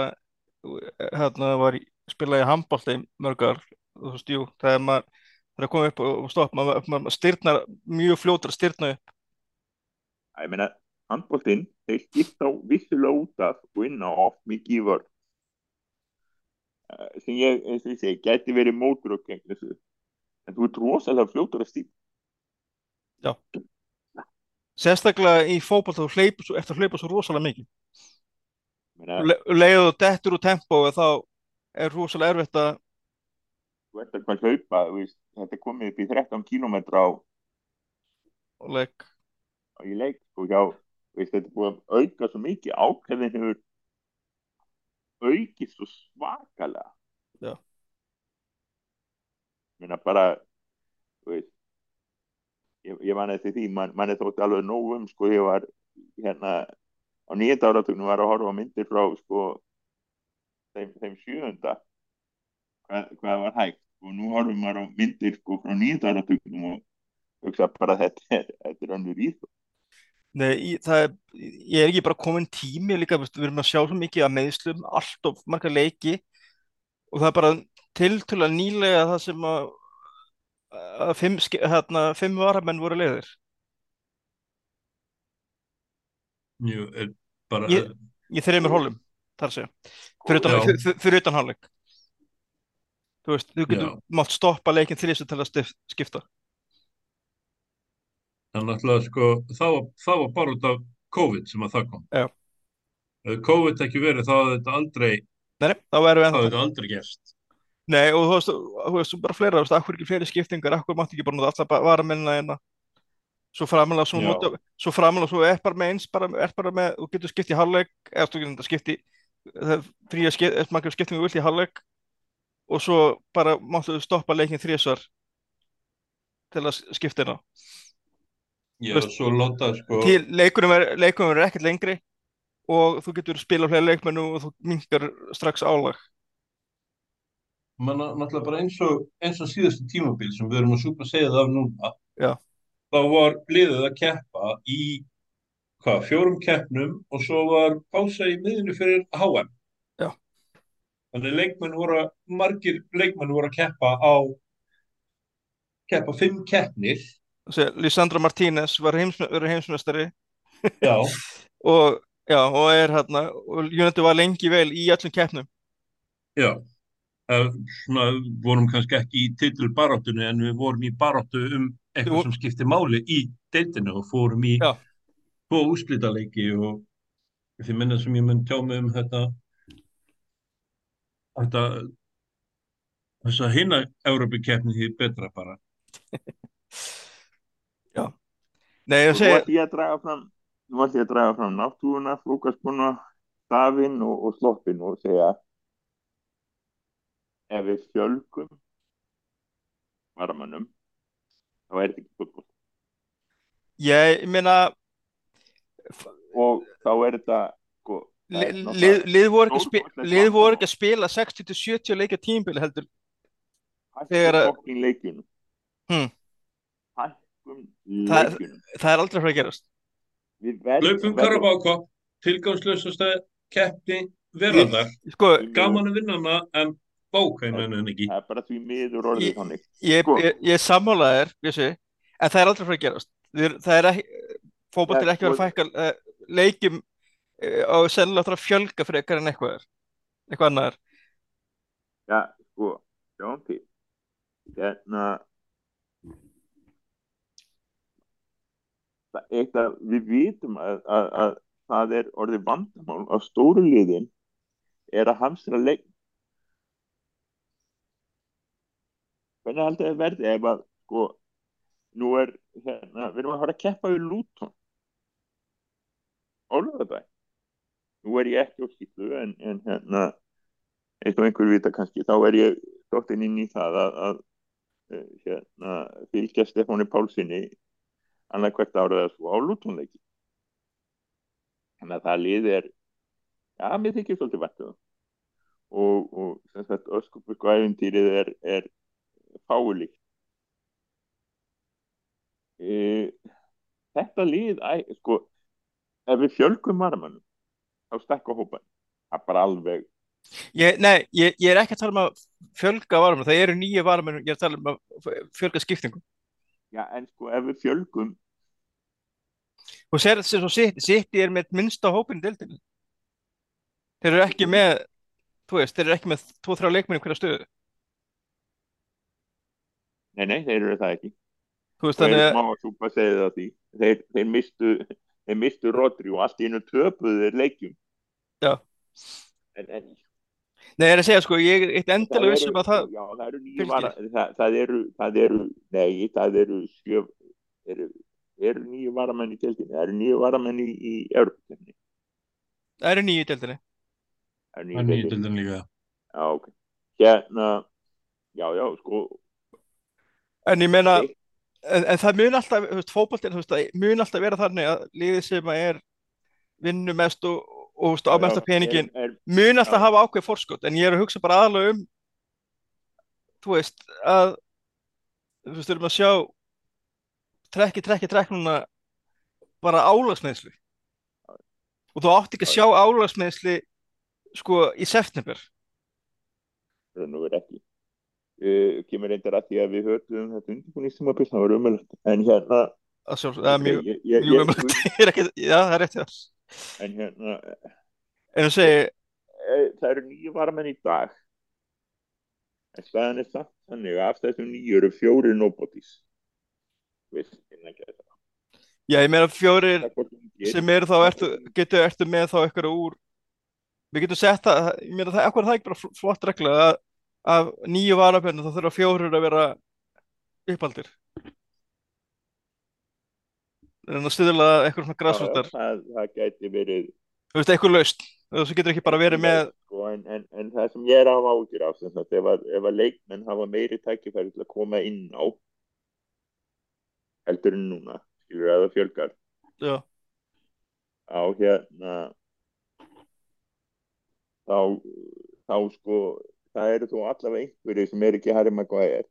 hérna var spilaði í handbolti í mörg ár þú veist, jú, er maður að koma upp og stoppa, maður, maður styrnar mjög fljótur að styrna upp. Ég meina, handbóltinn þeir skipta á vissulega út inn á oft mikið í vörð sem ég, eins og ég segi, gæti verið mótur og gegn þessu. En þú ert rosalega fljótur að stíl sérstaklega í fótboll þú hleypur eftir að hleypa svo rosalega mikið Le, leiðu dettur úr tempó þá er rosalega erfitt að þú ert að hvað hlaupa veist, þetta komið upp í 13 kílómetra á, leik á í leik og já, veist, þetta er búið að auka svo mikið ákveðin hefur aukið svo svakalega Já. meina bara veist ég, ég man eftir því, man, man er þótt alveg nóg um, sko, ég var hérna á nýjönda áratugnum var að horfa á myndir frá, sko þeim, þeim sjöunda. Hvað, hvað var hægt? Og nú horfum maður á myndir, sko, frá nýjönda áratugnum og hugsa bara þetta er, þetta er önnur íþrótt. Nei, það er, ég er ekki bara komin tími líka, við erum að sjá svo mikið að meðslum, allt of marga leiki og það er bara tiltölulega nýlega það sem að, að fimm, hérna, fimm varamenn voru leiðir. Jú, bara, Ég- Í þreymur hólum, þar að segja, fyrir utan, hálfleik. Þú veist, þú getur Já. mátt stoppa leikinn til þessu til að stif, skipta. það náttúrulega sko, það var, það var bara út af COVID sem að það kom. Já. Ef COVID ekki verið, þá hafði þetta aldrei, Nei, nei, þá hafði þetta aldrei gerst. Nei, og þú veist, þú veist, bara fleira, þú veist, akkur ekki fleiri skiptingar, akkur mátti ekki bara nota alltaf varamennina hérna. Svo framalega, svo, nota, svo framalega, svo er bara með eins, bara, er bara með, þú getur skipt í hálfleik, eða þú getur skipti, er margar skiptingu vilt í hálfleik og svo bara máttu stoppa leikin þrísvar til að skipta hérna. Já, Þú veist, svo láta sko, leikunum er, er ekkert lengri og þú getur spila fleiri leikmennu og þú mingar strax álag. mann náttúrulega bara eins og, eins og síðustu tímabil sem við erum að súpa segja það af núna. Já. Þá var liðið að keppa í, hvað, fjórum keppnum og svo var pása í miðinu fyrir HM. Já. Þannig leikmenn voru, að- margir leikmenn voru að keppa á, keppa fimm keppnir. Lisandro Martínez var heims, verið heimsmeistari Já. og, já, og er hérna, og United var lengi vel í öllum keppnum. Já, Eh, svona vorum kannski ekki í titilbaráttunni en við vorum í baráttu um Eitthvað sem skipti máli í deildinu og fórum í Já. tvo úrslitaleiki og því minna sem ég mun tjá mig um þetta þetta þess að hinna Európa-keppni því betra bara. Nei, ég og segi, ætti ég að draga fram þú ætti ég að draga fram náttúruna, flókaspuna stafinn og, og sloppin og segja ef við fjölgum varamannum þá er þetta ekki fótboll ég meina, og þá er þetta sko, lið, voru ekki ekki að spila 60-70 leikja tímbili heldur. þegar að- Hmm. ljúkum Það- er aldrei fara að gerast verðum- Karabákopp, tilgangslösasta keppni verðar. sko, Gaman að vinna hana, en bókain henni henni ekki. Það er bara því miður orðið þannig. ég, Sko. ég, ég sammála þér vissi, en það er aldrei fara að gerast Við, það er ekki er Nei, ekki vera að fækka uh, leikjum uh, og sennilega þarf að fjölga frekar en eitthvað er eitthvað annað er Já, sko, sjáum til. Hérna, það, eitt að við vitum að, að, að það er orðið vandamál á stóru liðin er að hamstra leik. Hvernig haldið þið verði ef að, sko, nú er, hérna, við erum að fara að keppa við Luton. Ólöfðabæ. Nú er ég ekki á skýtlu en, en hérna, eins og einhver vita kannski, þá er ég dóttinn inn í það að, að eh, hérna, fylgja Stefáni Pálsini annað hvert árið að svo á lútonleiki. Þannig að það lið er, já, mér þykir svolítið vatnum. Og, og sem sagt, öskupurku æfintýrið er, er fáulíkt. E, þetta lið, æ, sko, ef við fjölgum varmanum, þá stekka hópan. Það er bara alveg ég, Nei, ég, ég er ekki að tala um að fjölga varumennum, það eru nýju varumennum ég er að tala um að fjölga skiptingum Já, en sko ef við fjölgum og sér sem svo City, City er með minnsta hópin í deildinni þeir eru ekki með þú veist, þeir eru ekki með 2-3 leikmenn í hverja stöðu Nei, nei, þeir eru það ekki. Veist, Þeir eru að smá að súpa segið það því. Þeir, þeir mistu þeir mistu Rodri og allt í einu töpuðu þeir leikjum. Já. En, en Nei, ég er að segja sko, ég er eitt endilega vissum að það já, það eru nýju fylgir. vara það, það eru, það eru, nei, það eru sjö eru, eru nýju varamenn í tildinni það eru nýju varamenn í, í Evropakenni það eru nýju í deildinni. Það eru er nýju deildinni. dildin líka. Já, ok. Hérna, já, já, sko en ég meina, en, en það mun alltaf þú veist, fótboltinn, þú veist, það mun alltaf vera þannig að liðið sem að er vinnu mest og, og þú veist, á mesta já, peningin er, er, mun alltaf Já. hafa ákveð forskot. En ég er að hugsa bara aðalega um þú veist að þú veist, við erum að sjá trekki, trekki, trekk núna bara álagsmeðsli og þú átt ekki að sjá álagsmeðsli sko í september. Og verið ekki uh, kemur reyndar að því að við höfum þetta undirbúinistímabil, það var umöðlegt en hérna að sjálf, það er mjög, mjög er ekki, já það er rétt já en hérna en segi, e, það eru nýju varamenn í dag. En staðan er samt þannig að af þessum nýju eru fjóri nobodies. Já ég meina er ungir. sem eru þá, ertu, getur, ertu með þá eitthvað úr við getum sett það, ég meina það, ekkur það er ekki bara fl- flott regla að af nýju varamennu þá þurfa fjórir að vera uppaldir. En að stuðla eitthvað svona græsrótar það, það gæti verið þú veist, eitthvað laust þú getur ekki bara verið með sko, en, en, en það sem ég er að hafa ágjur af sem sagt, ef, að, ef að leikmenn hafa meiri tækifæri til að koma inn á heldur en núna skilur að það fjölgar. Já, á hérna þá þá sko það eru þó allavega einhverju sem er ekki Harry Maguire.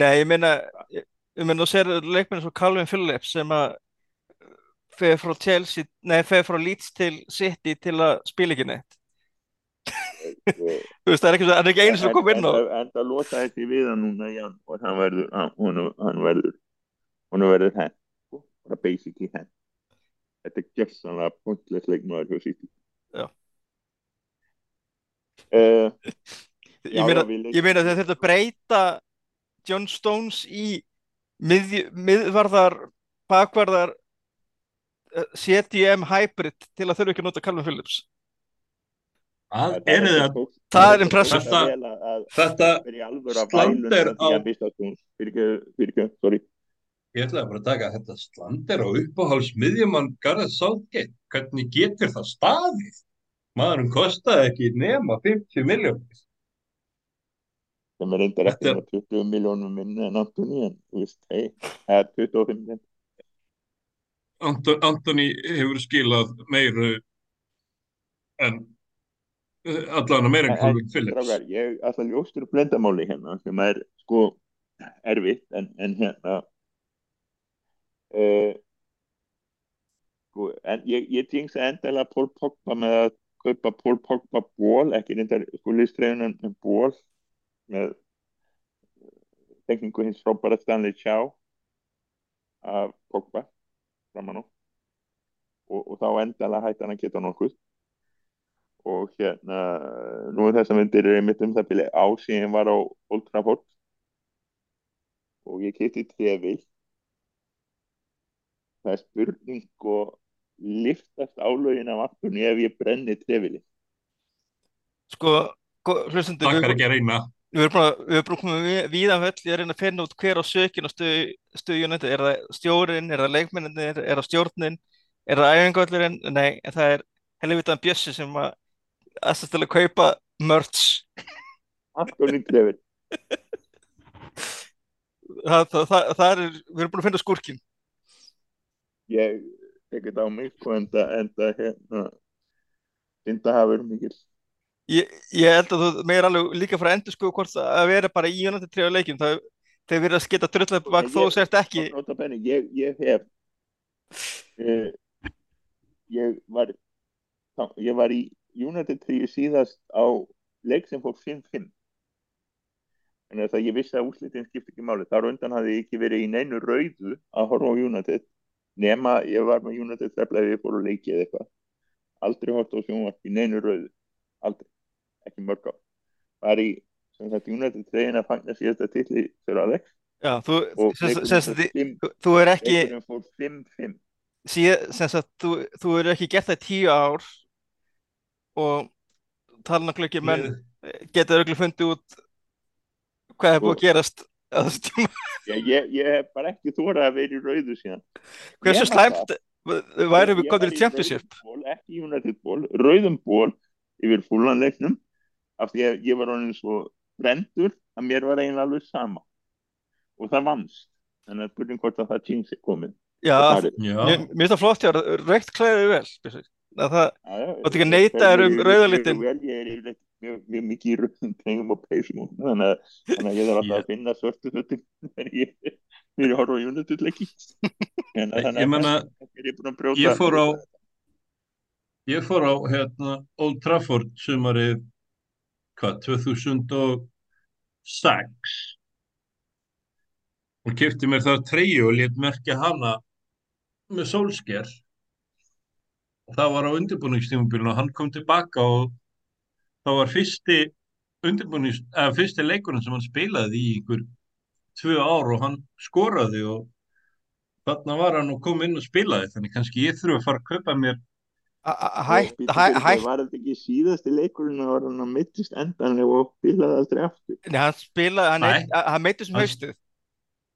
Nei, ég meina ég, meina þú sér leikmenni svo Calvin Phillips sem að fer frá Chelsea, nei, fer frá Leeds til City til að spila ekki neitt. Þú veist, það er ekki, ekki einu sem kom inn á en, það lota þessi við hann núna í janúar hann verður hann, verður hann verður henn sko, bara basically henn þetta er gessanlega pointless leikmaður hjá City. Já. Uh, ég meina, já, ég meina þurft að breyta John Stones í mið, miðvarðar bakvarðar eh, CDM hybrid til að þurfa ekki að nota Calvin Phillips Það þetta er það. Það er þetta impressive. Þetta, Slander á- ég ætlaði bara að taka þetta slandir á uppáhals miðjumann Gareth Southgate. Hvernig getur það staðið? Maðurinn kostaði ekki nema 50 miljónir. sem er reyndar ekki er- með 20 miljónum minni en Antoni en þú veist, hei, það er 25 miljónum Anto, Antoni hefur skilað meiru en eh, allan að meira en Calvin Phillips. Ég ætla að ljóstur blendamáli hérna sem er sko erfitt en, en hérna uh, sko, en ég, ég týngsa endalega Pól Pogba með að kaupa Pól Pogba ból, ekki reyndar sko listræðunan með ból með tekningu hins frábæra Stanley Chow af Pogba framan á og, og þá endalega hætti hann að geta nokkuð. Og hérna nú er þess að myndir einmitt um það byrja á síðan var á Old Trafford. Og ég kipti trefil. Það er spurning og liftast álögin af afturni ef ég brenni trefili Sko, hlustundu, Takkar ekki að reyna. við erum bara, við víða völl, ég er að finna út hver á sökin og stöðjunandi, er það stjórin, er það leikmenninir, er það stjórnin, er það æfingvöllurinn, nei, en það er helvitaðan Bjössi sem að aðstæðast til að kaupa merch. afturni trefil Það, það, það, það er, við erum búin að finna skúrkin. ég tek þetta á mig sko enda, enda hérna finna hafa verið mikil Ég, ég held að þú meir alveg líka frá endur sko hvort að vera bara í United 3 leikjum, það þeir verið að skita drullið bak þó sért ekki. Ég, ég hef uh, ég var ég var í United 3 síðast á leik sem fór 5-5 en þess að ég vissi að úrslitin skipti ekki máli þar undan hafði ég ekki verið í neinu rauðu að horfa á United nema ég var með United þeflaði ég fór að leiki eða eitthvað. Aldrei hort á sjónvarp í neinu rauðu aldrei, ekki mörg á var í sem sagt United 3 að fagna síðasta tilli fyrir Alex. Já, þú, sem, fimm- þú, er ekki, fór 5-5 síð, sem sagt, þú, þú er ekki gert það í tíu ár og talnaglöggir menn. Geta örgulega fundið út hvað er búið að gerast. Já, ég, ég hef bara ekki þórað að vera í rauðu síðan. Hversu slæmt væri við Ég komið var í championship? ekki í United ból, rauðum ból yfir fúlanleiknum af því að ég var orðin svo brendur að mér var eiginlega alveg sama og það vannst þannig að spurning hvort að það týnsi komið Já, það er- Já, mér mér finnst það flott hjá þér, reykt klæðið vel. Að það, þetta ekki ég- neita þér um ég- ég- rauða ég- litinn? vel, Ég er yfirleitt mjög, mjög mikið í rauðum trengum og peysum og- þannig að, þannig að ég þarf alltaf Ég- að finna svörtu hlutin þegar ég þegar ég horfa á United leiki En þannig að þess er ég búin að brjóta ég fór á- ég fór á hérna, Old Trafford sumarið hvað, 2006 og kefti mér þar treyju og lét merkja hana með sólsker. Og það var á undirbúningstímabilinu og hann kom tilbaka og það var fyrsti undirbúnings, eða fyrsti leikurinn sem hann spilaði í ykkur tvö ár og hann skoraði og þarna var hann og kom inn og spilaði þannig kannski ég þurfa að fara að kaupa mér hætt, Var þetta ekki síðasti leikurinn og var hann að mittist endanlega og spilaði aldrei aftur? nei, hann spilaði, hann, Nei. eitt- hann meitti sem Hann- haustið.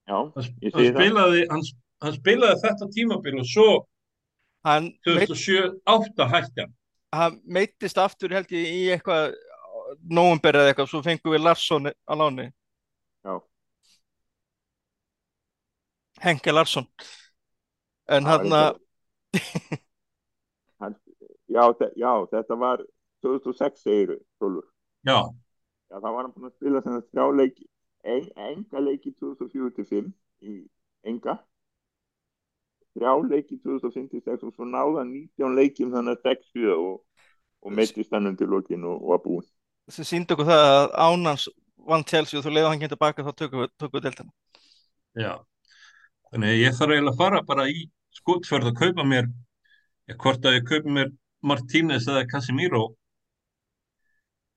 Já, hann, ég hann segi það. spilaði hann, hann spilaði þetta tímabil og svo Hann, meitt, 2007-8 hætti hann meittist aftur held ég í eitthvað nóvumber eða eitthvað, svo fengum við Larsson á láni, Já, Henke Larsson. En hann að, já, já, þetta var 2006 segiru, Rólfur. já, Já, það var hann búinn að spila sem það þrjá leiki, en, enga leiki 2004-5 í enga, þrjá leiki 2005-6 og svo náða hann 19 leikjum þannig að 6-7 og, og meittist hann undir lokin og, og var búinn. sem síndi okkur það að Ánans vann Chelsea og þú leiði hann kemur tilbaka þá tökum við, við deltana. já þannig að ég þarf eiginlega að fara bara í skútferð að kaupa mér ja, hvort að ég kaupa mér Martínez eða Casemiro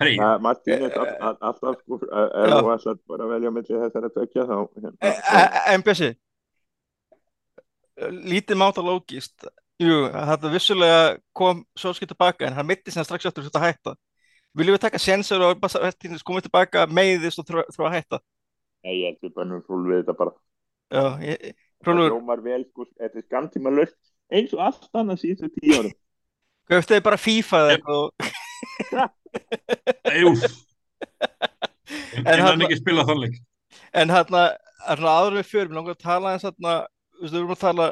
hei, Ja, Martínez Eh, all, all, alltaf sko, já. þú ætlar bara að velja melli þessara tvekja þá, hérna, E, þá en Bjössi, lítið máta lógist, jú, þetta vissulega kom Solskjaer tilbaka en hann mitti sem strax eftir þetta að hætta. Viljum við taka sensor og bara Martínez komið tilbaka meiðist og þrá að hætta? Nei, ég heldur bara nú fólk við þetta bara Já, ég, það Hrólfur, hljómar vel sko, þetta er skamtíma löst eins og allt annað síðustu tíu árum hvað eftir þið bara Yep. eitthvað og Júf En hann hann- ekki spila þannig En áður en við mér langar að tala eins veist, við erum að tala,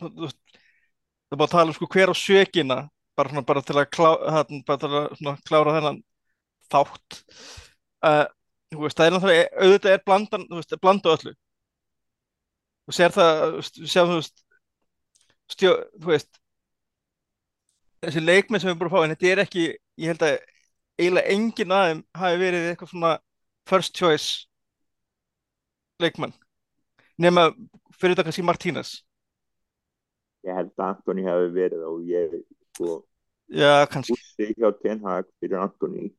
þú veist, það er bara að tala um sko hver á sökina, bara svona, bara til að klá, hérna, bara til að svona klára þennan þátt. Uh, veist, það er náttúrulega, auðvitað er blandan, veist, blandu öllu. og sér það, sjáum þú veist stjó, þú veist þessi leikmenn sem við búum að fá en þetta er ekki, ég held að eiginlega engin aðeim hafi verið eitthvað svona first choice leikmann nema fyrir þetta kannski Martínez. Ég held að Antoni hefði verið og ég sko já, kannski. Ússi hjá Ten Hag fyrir Antoni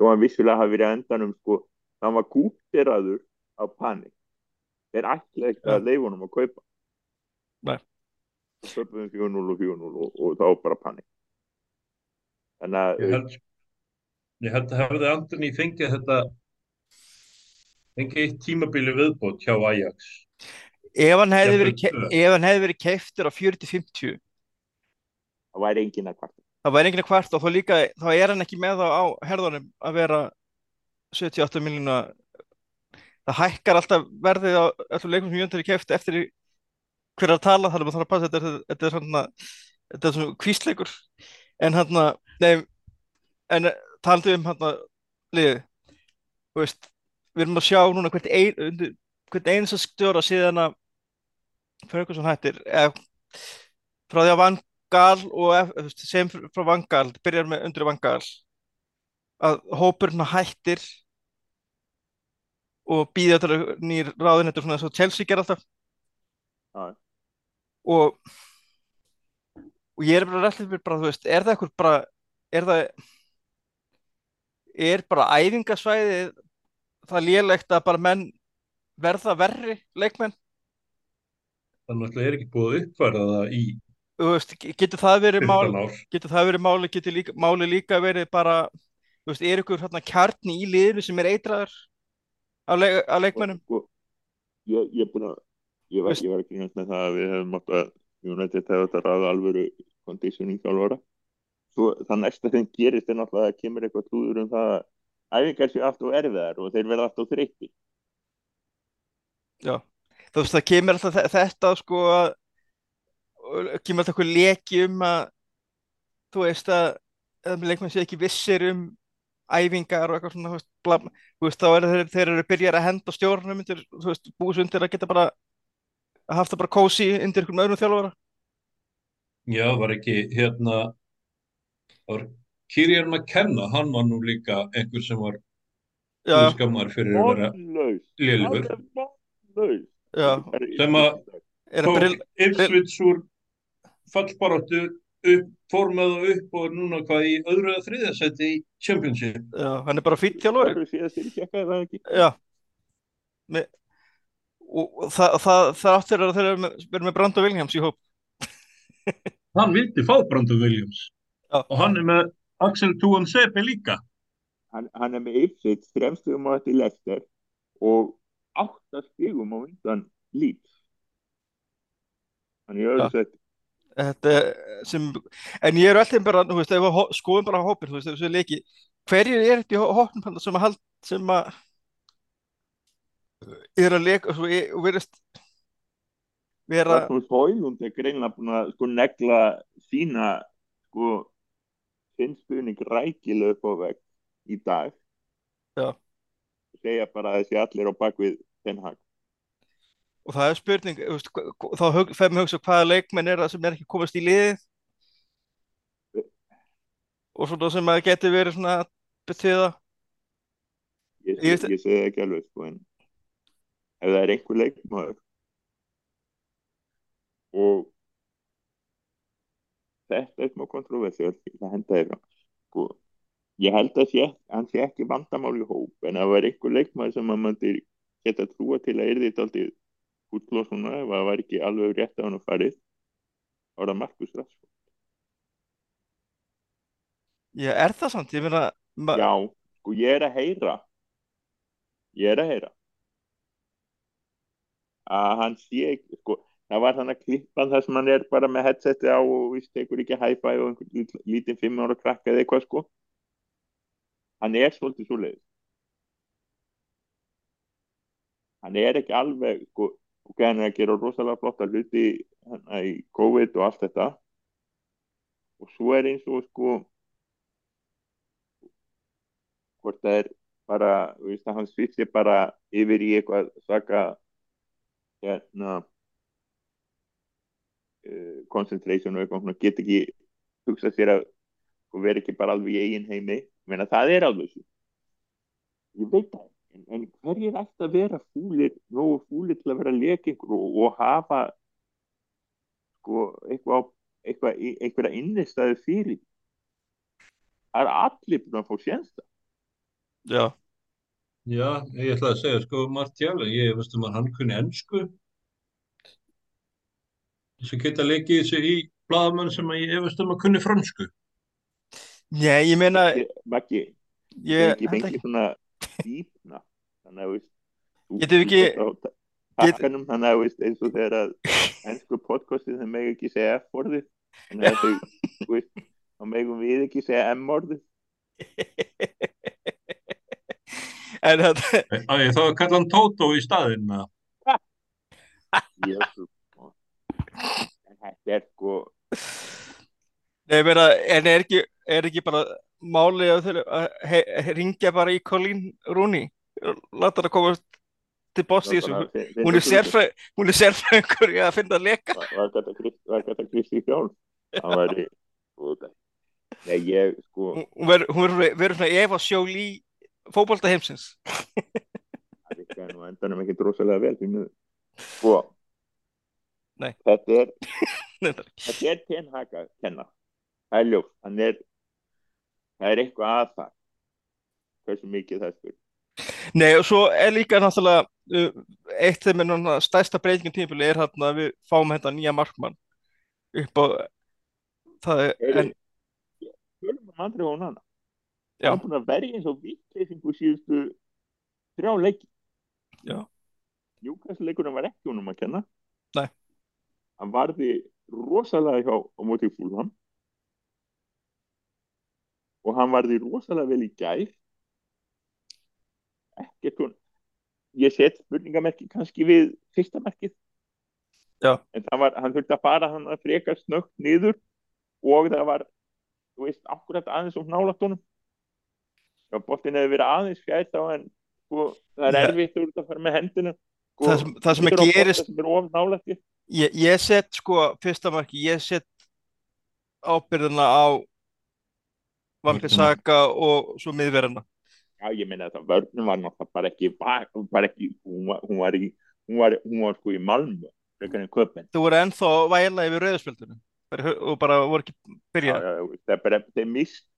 þó hann vissulega hafi verið endanum sko, hann var kúteraður á panik þeir ætla ekki að leifa honum að kaupa. Nei. það köpum við 4-0 og 4-0 og, og þá bara panik þannig að Ég held, ég held að hefði Antoni fengið þetta fengið eitt tímabili viðbót hjá Ajax. ef hann hefði verið, verið keiftur á 40-50 það væri engin að kvarta. Það væri enginn að kvart og þá líka þá er hann ekki með þá á herðunum að vera 78 miljóna það hækkar alltaf verðið á öllum leikum sem Jöndar er keift eftir í hver er að tala þannig að maður þarf að passa þetta er, þetta er svona þetta er svona kvísleikur. En hann nei, en talandi um hann liðið. Þú veist, við erum að sjá núna hvert ein, hvert eins að stjóra síðan að Ferguson hættir eða frá því að Van Gaal og sem frá Van Gaal byrjar með undir Van Gaal að hópurinn hættir og býða til að nýr ráðinættur svona eins og Chelsea ger alltaf Já. og og ég er bara rættið fyrir bara, þú veist, er það eitthvað bara, er það er bara æfingasvæðið það lélegt að bara menn verða verri leikmenn. Þannig að það er ekki búið að uppfæra það í þú veist, getur það verið mál 15 ár. getur það verið máli, getur líka, máli líka verið bara, þú veist, er ykkur hérna kjarni í liðinu sem er eitraður af, leik, af leikmennum sko, ég, ég, er búinn að, ég, var, ég var ekki hérna með það að við hefum átt að United hefur þetta ráða alvöru conditioning þjálfara. Svo það næsta sem gerist er náttúrulega að kemur eitthvað trúður um það að æfingar séu alltaf erfiðar og þeir verða alltaf þreytti Já, þú veist, það kemur alltaf þe- þetta sko að og kemur alltaf eitthvað leki um að þú veist að að leikmenn sé ekki vissir um æfingar og eitthvað svona þú veist, bla, þú veist þá er þeir, þeir eru byrjar að henda stjórnum undir, þú veist, búis undir að geta bara að haft það bara kósi undir einhverjum öðrum þjálfara. Já, var ekki hérna var Kirian McKenna, hann var nú líka einhver sem var Já, skammar fyrir að vera já, Sem að- er að tók brill, Ipswich úr fallbaráttu upp, formað og upp og er núna hvað í öðru eða þriðja seti í Championship. Já, hann er bara fýtt Það er það ekki? Já. Me, og, það, það, það áttir að þeir eru með, með Brando Williams í hóp. Hann vildi fá Brandon Williams. Já. og hann er með Axel Tuan Sepe líka? Hann, hann er með Ipswich fremstum á þetta í Leicester og átta stigum á undan Leeds. Hann er öðru er sem, en ég er alltaf bara, þú veist, ef við hó- skoðum bara hópin, þú veist, leiki, hverju er þetta í hó- hópnum þarna sem að hald, sem að er að leika, svo, og verðist vera, Højlund er greinlega búin að sko negla sína sko finnstuðning rækilega upp á vegg í dag. Já. segja bara að þessi allir á bakvið Ten Hag. Og það er spurning, þá fer mér hugsa hvaða leikmenn er það sem er ekki komast í liðið. Og svona sem að geti verið svona betyða, ég, Ég ég, ég segi ekki alveg sko en ef það er einhver leikmaður og þetta er smá kontroversið það henda þér sko, ég held að sé, hann sé ekki vandamál í hóp en það er einhver leikmaður sem maður myndi geta trúa til að yrði þetta aldrei útlóð svona ef það var ekki alveg rétt á hann að farið þá er það Markus Rashford. Já, er það samt, ég meina, ma- já, sko ég er að heyra. Ég er að heyra. Að hann sé ekki sko, það var þannig að klippan þar sem hann er bara með headseti á og víst tekur ekki hæfæ og einhvern lít- lítinn fimm ára krakka eða eitthvað sko. Hann er svolítið svo leið hann er ekki alveg sko, ok, hann er að gera rosalega flotta hluti hana, í COVID og allt þetta. Og svo er eins og sko hvort það er bara, þú veist að hann svitsi bara yfir í eitthvað svaka hérna concentration og eitthvað, get ekki hugsað sér að og vera ekki bara alveg í eigin heimi. Menna það er alveg svo. Ég veit það en, en hverjir ætti að vera fúlir nógu fúlir til að vera lekingur og, og hafa sko eitthvað, eitthvað einhverja innistæðu fyrir? Það er allir búin að fá sénsta Já. Já, ég ætlaði að segja sko Martial, ég veist um að hann kunni ennsku þess að geta leikið þessu í bladamann sem að ég veist um að kunni fransku Já, ég meina Maggi, ég ekki fengið svona dýpna þannig að Getum við ekki Takkanum þannig að veist, eins og þegar að ennsku podcastið þeim megi ekki segja F-orðið þannig að þau, veist, þá megum við ekki segja þetta Á ég þá að kalla hann Tótó í staðinn að Jésu en þetta er sko. Nei, ég meina, en er ekki, er ekki bara máli að þau ringja bara í Colleen Rooney? Láta hann að koma til þessu. hún er er sérfræðingur að finna að leka. Var þetta Kristi Fjál hann var í Nei, ég sko hún verður svona Eva Sjóli fókbalta heimsins. Það virkaði nú endanum ekki drosalega vel sko Nei. þetta er þetta er tenhaka kenna það er ljóf það er, það er eitthvað að það hversu mikið það spyr Nei og svo er líka náttúrulega uh, eitt þeim er stærsta breytingin tímafili er hérna að við fáum hérna nýja markmann upp á það er en Fjölum um andri og hana Já. hann er búin að verja eins og vittleysingu síðustu þrjá leiki Já. Júkastleikurinn var ekki honum að kenna Nei. Hann varði rosalega hjá á móti fúlham og hann varði rosalega vel í gær. Ekkert hún ég set spurningamerki kannski við fyrsta merkið. Já. en var, hann þurfti að fara hann að freka snögt niður og það var þú veist, akkurat aðeins og nálat honum. Ef boltin hefði verið aðeins fjær þá en sko, það er erfitt úr að fara með hendina. Sko, það sem, það sem gerist er of nálægt þér. Ég, ég set sko fyrsta marki, ég set ábyrðina á Vampisaka og svo miðverðina. Já, ég meina að það vörnum var náttúrulega bara ekki, var ekki hún, var, hún, var í, hún, var, hún var sko í Malmö frekar en köpinn. Þú voru ennþá væla yfir rauðspjöldinu og bara voru ekki Já, byrja já, það er bara, þeir mist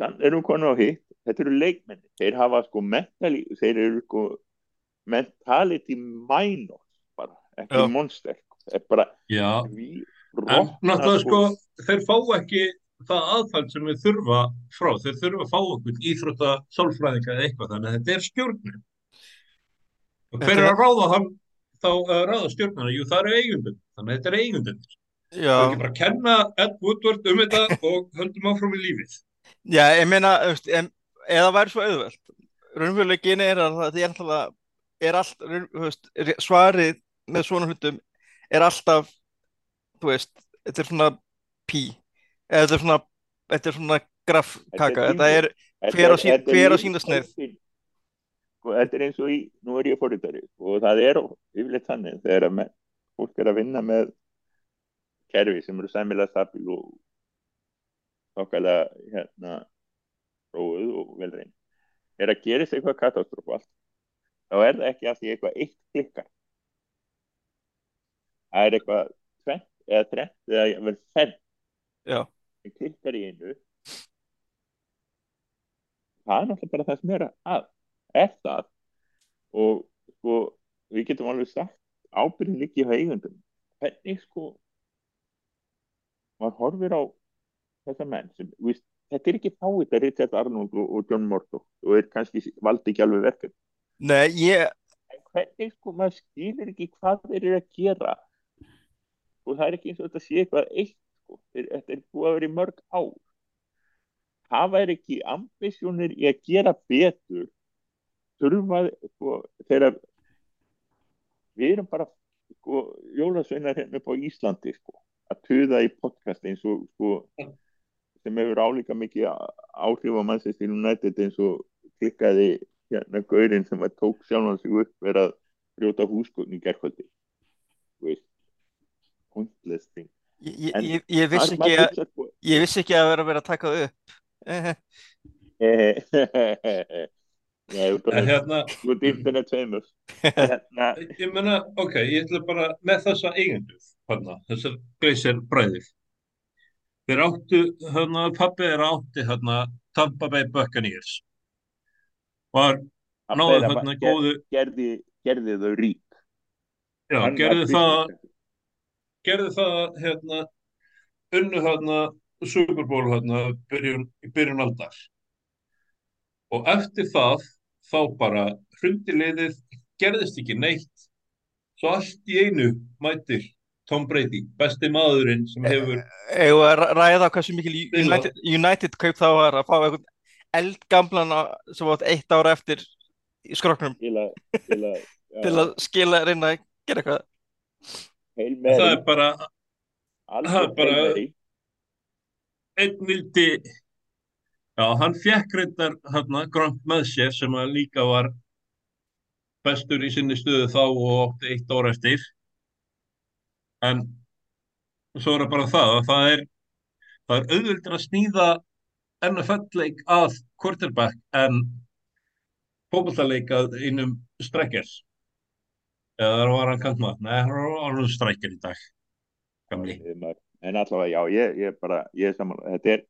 þannig erum konar á hitt. Þetta eru leikmenni, þeir hafa sko mentali, þeir eru sko mentality minor. bara, ekki Já. monster er bara en náttúrulega sko þeir fá ekki það aðfæld sem við þurfa frá, þeir þurfa að fá okkur íþrótta sálfræðinga eða eitthvað þannig að þetta er stjórnum og hver er að ráða hann þá að ráða stjórnuna, jú það eru eigundin þannig að þetta er eigundin það er ekki bara að kenna Ed Woodward um þetta og höldum áfram í lífið. Já, ég meina en, eða væri svo auðvelt. Raunveruleikin er að það er alltaf er allt, raun- þú veist, svarið með svona hlutum er alltaf þú veist, þetta er svona pí, eða þetta er svona þetta er svona grafkaka þetta er, hver á sín- hver á sína sneið. sko, þetta er eins og í, nú er ég fórhundari og það er yfirleitt þannig þegar að fólk er að vinna með kerfi sem eru sæmilega stabil og þokkalega hérna róið og velrein er að gerist eitthvað katastrófalt þá er það ekki að því eitthvað eitt klikkar það er eitthvað tvent eða trent eða vel fenn sem klikkar í einu. Það er náttúrulega bara það sem er að er það. Og sko við getum alveg sagt ábyrðin líki hjá eigundum hvernig sko maður horfir á þessa menn sem, víst, þetta er ekki fáið þetta Richard Arnold og, og John Morto og er kannski valdi ekki alveg verkefn nei, ég en hvernig sko maður skilur ekki hvað þeir eru að gera og það er ekki eins og þetta sé eitthvað eitt sko. þetta er búið að vera í mörg ár. Hafa er ekki ambisjónir í að gera betur. Þurfa sko, þegar við erum bara sko, jólasveinar hérna upp á Íslandi sko, að tuða í podcast eins og sko, sem hefur álíka mikið áhrif á Manchester United eins og klikkaði hérna gaurinn sem að tók sjálfan sig upp verið að brjóta húsgögn í gerkvöldi pointless thing. Ég, ég, En ég, ég vissi ekki að sko- ég vissi ekki að vera að vera að taka það upp. Nei, þú En ert hérna, þú ert internet famous. Hérna, ég meina, ok, ég ætla bara með þessa eigendur, hérna, þessar gleysir bræðir. Þeir áttu, hérna, pabbi er átti, hérna, Tampa Bay Buccaneers. Var, náðu hérna góðu, gerði, gerði þau rík. Já, gerði það, gerði það, hérna, unnu hérna Super Bowl, hérna, byrjun, í byrjun aldar. Og eftir það, þá bara hrundi liðið, gerðist ekki neitt, svo allt í einu mætir Tom Brady, besti maðurinn sem hefur að ræ- ræða hversu mikil. United, United kaup þá var að fá einhvern eldgamlan á- sem átt eitt ára eftir í skroknum til að skila reyna að gera eitthvað Hail það er bara það er bara- einn vildi já, hann fekk reyndar hérna Gronk með sér sem að líka var bestur í sinni stöðu þá og átti eitt ára eftir. En svo er það bara það að það er það er auðvöldur að snýða NFL-leik að quarterback en fótballtaleik að einum strekkers eða var hann kantmaður? Nei, hann var hann strekker í dag gamli. En allavega, já, ég, ég bara ég er saman, þetta er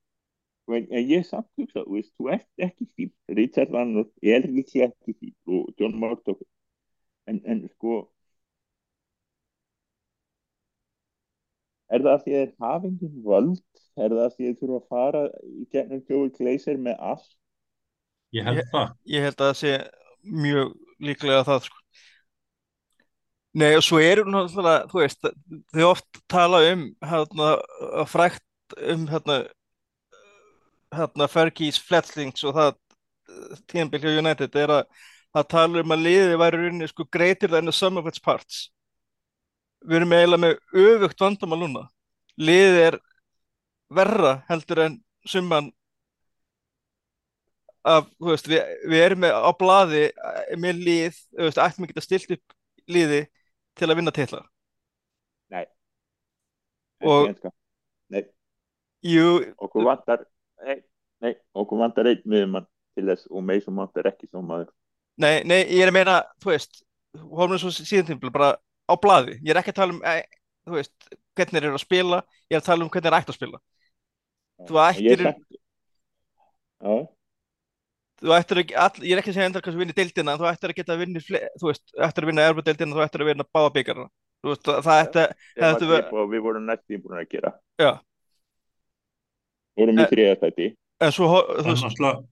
en, ég er samt hugsa, þú veist, þú ert ekki fíl Richard Vannur, ég er ekki ekki fíl og John Murdoch. En, en sko er það að því að engin völd? Er það að því að þeir þurfa að fara í gegnum Joey Glazer með allt? Ég held Ég- það. ég held að það sé mjög líklega það sko. Nei og svo eru náttúrulega, þú veist, þau oft tala um hérna, að frækt um hérna, hérna Fergie's Fletchlings og það tíðanbíl hjá United er að það tala um að liðið væri rauninni sko greater than the sum of its parts. Við erum eiginlega með öfugt vandamál núna. Liðið er verra heldur en summan að veist, við, við erum með á blaði eh, með lið, ættum ekki að stilt upp liði til að vinna titla? Nei. Og- enska. nei, Jú, okkur vantar nei, nei, okkur vantar einn miðjumann til þess og Mason Mount er ekki svo maður. Nei, nei, ég er að meina þú veist, horfum svo síðan tímpil bara á blaði, ég er ekki að tala um e, þú veist, hvernig þeir eru að spila ég er að tala um hvernig þeir ættu að spila. Þú ættir- já þú ættir ekki, all, ég er ekki að segja endar hvað þú vinnir deildina, en þú ættir að geta að vinna þú veist, ættir að vinna erfadeildina, þú ættir að vinna báða byggarna þú veist, það, það ætti sem Þetta að við vorum næstum búin að gera. Já. vorum í Eh, þriða þætti en svo, þú en veist,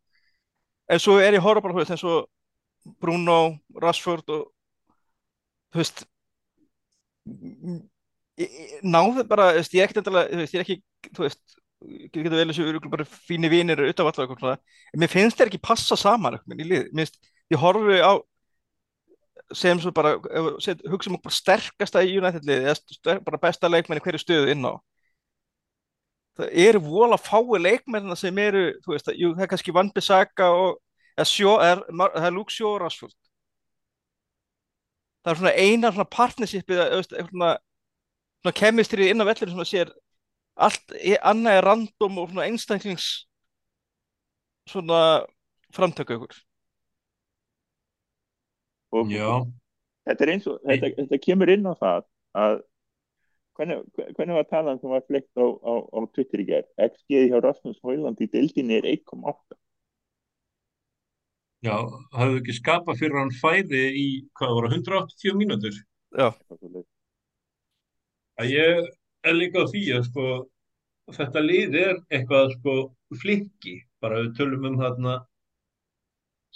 en svo er ég að horfa bara, þú veist, eins og Bruno, Rashford og þú veist náðu bara, þú er þú veist, ég er ekki, þú veist geta vel þessu örugglega bara fínir vinir utan valla eitthvað svona, en mér finnst þeir ekki passa saman eitthvað í lið, mér finnst, ég horfi á sem svo bara, set- hugsa um bara sterkasta í United liði, eða bara besta leikmenn í hverju stöðu inn á. Það eru vola fái leikmennina sem eru, þú veist, jú, það er kannski Van Bissaka og eða sjó, er, það er Luke Shaw og Rashford. Það er svona eina svona partnershipið eða, svona, svona kemistrið inn á vellinu sem að sér allt annað er random og svona einstaklings svona framtöku ykkur. Og já, þetta er eins og þetta, þetta kemur inn á það að hvernig, hvernig var talan sem var fleikt á, á, á Twitter í gerð XG hjá Rasmus Hóland í deildinni er 1,8 já, hafðu ekki skapað fyrir hann fæði í, hvað voru, 180 mínútur? Já, að ég er líka því að sko þetta lið er eitthvað sko flinki, bara við tölum um þarna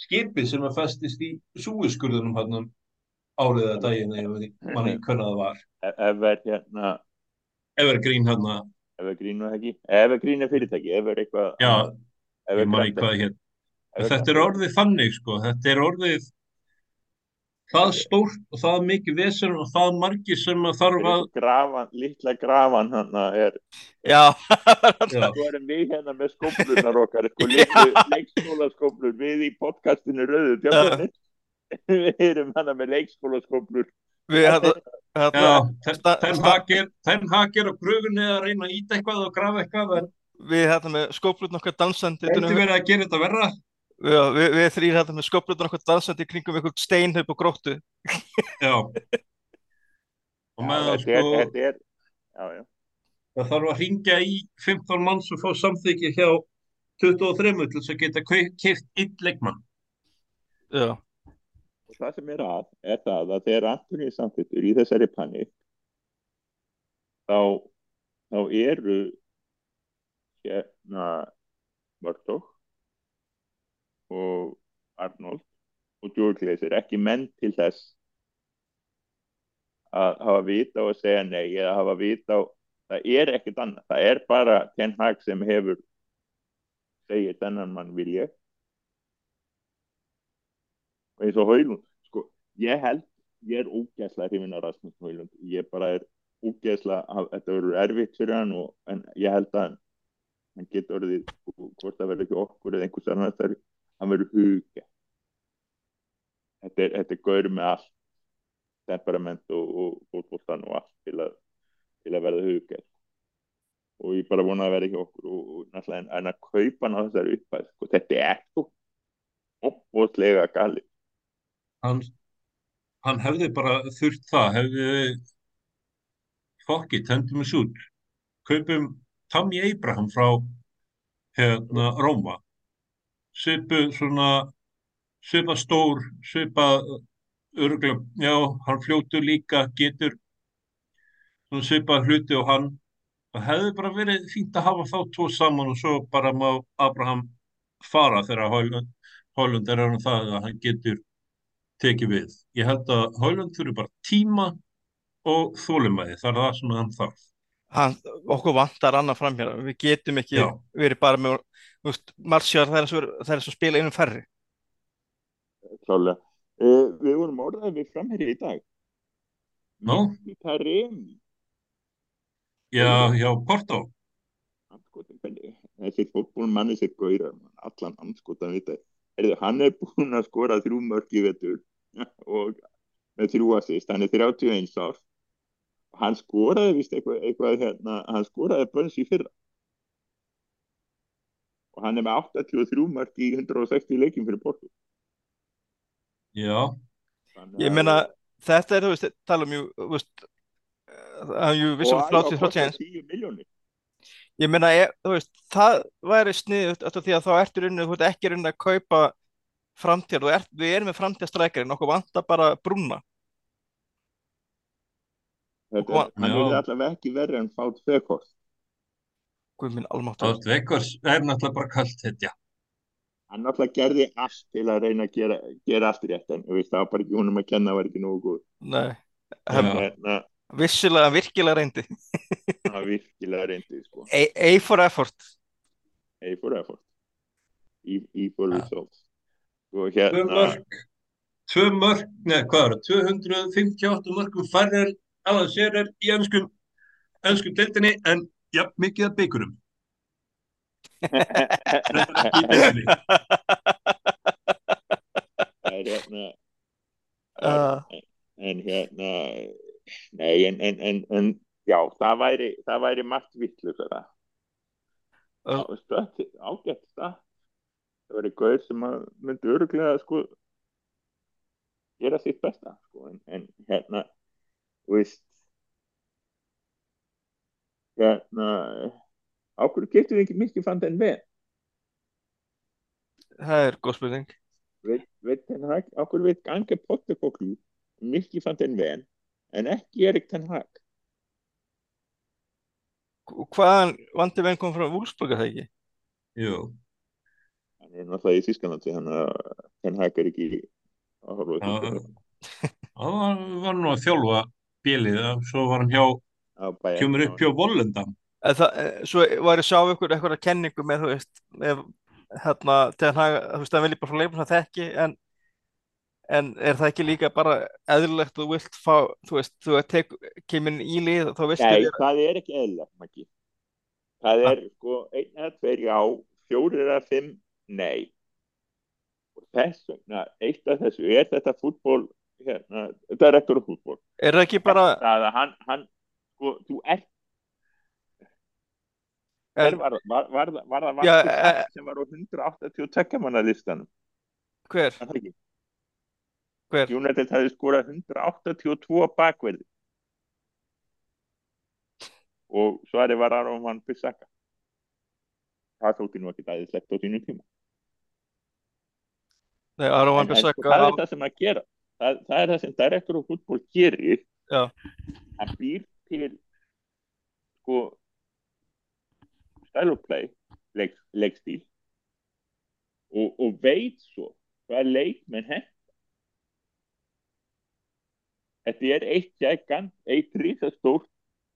skipið sem að festist í súiskurðunum þarna árið að daginn ég veit ekki, manni hvernig það var. E- Ever hérna Evergreen þarna, Evergreen það ekki? Evergreen er fyrirtæki Ever eitthvað. Já, Ever ég manni hvað hér Ever þetta er orðið þannig sko, þetta er orðið það stórt og það mikið vesen og það margir sem að þarf að grafan, litla grafan hann er já. Svo erum við hérna með skóplunar okkar, sko, litlu leikskólaskóplur, við í podcastinu Rauðu Djöfnir, við erum hérna með leikskólaskóplur, við, hérna, hérna, Hag er á gröfunni að reyna að íta eitthvað og grafa eitthvað við hérna með skóplutn okkar dansandi um- verið að gera þetta verra. Já, við, við þrýr hérna með skóplutn okkar dansandi kringum einhvern steinhaup og gróttu Já. Og þetta er, sko það þarf að ringja í 15 manns og fá samþykki hjá 23 til þess að geta keift einn leikmann. Já, Og það sem er að, er það að þegar Antoni er samþittur í þessari panik, þá, þá eru hérna Murdoch og Arnold og George Glazer ekki menn til þess að hafa vita og að segja nei eða hafa vita og það er ekkert annað, það er bara Ten Hag sem hefur segir þennan mann vil ég. Og eins og Haulund sko, ég held, ég er ógæslega hrifin af Rasmus Haulund, ég bara er ógæslega, að- þetta verður erfitt fyrir hann og, en ég held að hann getur orðið, hvort það verður ekki okkur eða einhvers annar þar, hann verður huga þetta er, er gaur með allt temperament og, og fótboltan og allt til að, til að verða huga og ég bara vona að verða ekki okkur og, og náttúrulega en, að kaupa á þessari uppæð sko, þetta er svo opbóðslega galið Hann, hann hefði bara þurft það, hefði fokki, tendum þessu út. Kaupum Tammy Abraham frá hérna Róma. Svipu svona, svipa stór, svipa örgulega, já, hann fljótur líka, getur svona svipa hluti og hann. Það hefði bara verið fínt að hafa þá tvo saman og svo bara má Abraham fara þegar Hólund, Hólund er hann það að hann getur tekið við. Ég held að Hólund þurfi bara tíma og þólumæði, það er það sem hann þarf. hann, okkur vantar annað framhér við getum ekki Já. verið bara með veist, Martial, það er og er eins og spila einum færri klálega. Uh, við vorum orðaðið við framherri í dag. Nú? Taremi. Já, já, Porto. Þessi fótbólmann, þessi gaurar, allan anskotan við þetta. Heyrðu, Hann er búinn að skora þrjú mörk í vetur og með þrjú assist, hann er 31 árs. Hann skoraði vist eitthvað, eitthvað hérna, hann skoraði bönns í fyrra. Og hann er með 83 mörk í 160 leikin fyrir Porto. Já, Þannig ég að- meina, þetta er, þú veist, tala um jú, að og 30, kostað 31 10 miljónir. ég meina, ég, þú veist, það væri sniðut eftir því að þá ertu runni, þú veist, ekki runni að kaupa framtíð, þú ert, við erum með framtíðastrækjarinn, okkur vantar bara brúna Þetta, Já. er allavega ekki verið en fát fekort. Guð minn almáttur Átt Vekkars er náttúrulega bara kallt þetta. Hann náttúrulega gerði allt til að reyna að gera, gera allt rétt en veist, það var bara ekki húnum að kenna, var ekki nógu góð. Nei, Já. Hérna, vissilega, virkilega reyndi það var virkilega reyndið, sko. A, A for effort A for effort. E, e for Já. results. Tvö hérna, mörk, tvö mörk, neða hvað er það, 258 mörkum færri en Alan Shearer í ennskum, ennskum deildinni en ja, mikið að deildinni. það er hérna, uh, en hérna, nei, en, en, en, en já, það væri, það væri margt vittlu fyrir það. uh, Stöð, ágætt það. Það væri gauður sem að myndi öruglega, sko, gera sitt besta, sko, en, en hérna, þú veist, hérna, ákveður getur við ekki mikið fann den við, það er góð spurning hag, ákveður veit ganga pottekoklu, mikið fann den við, en ekki Erik ten hag. Og hvaðan vandi venn kom frá Wolfsburg er það ekki? Jú, Hann er náttúrulega í Þískanandi, hann að ten hag er ekki að horfa það var, nú að þjálfa bjelið, svo var hann hjá. Kemur upp hjá það, eh, svo var ég að sjá ykkur eitthvað kenningu með, þú veist, með, hérna, til hann, þú veist, það vilja bara frá leifum það þekki, en, en er það ekki líka bara eðlilegt, þú vilt fá, þú veist, þú tek, kemur í lið, þá viltu Nei, það er ekki eðlilegt, Maggi. Það er sko einn eða tveir já, fjórir eða fimm nei. Og þess vegna, eitt af þessu er þetta fútból hérna, director of football Er það ekki bara það að hann, hann sko, þú ert en, var, var, var, var, það Já, Satt sem var á 182 manna listanum? Hver? Hver? United hefði skorað 182 bakverði. Og svari var Aron Van Bissaka. Það þótti nú ekki dæðislegt á sínum tíma. Nei, Aron Van sko, Bissaka það er það sem að gera. Það, það er það sem direktor og fútból gerir. Já. hann býr til sko style of play leik, leikstíl. Og, og veit svo hvað leikmenn henn þetta er eitt gægan eitt rísastórt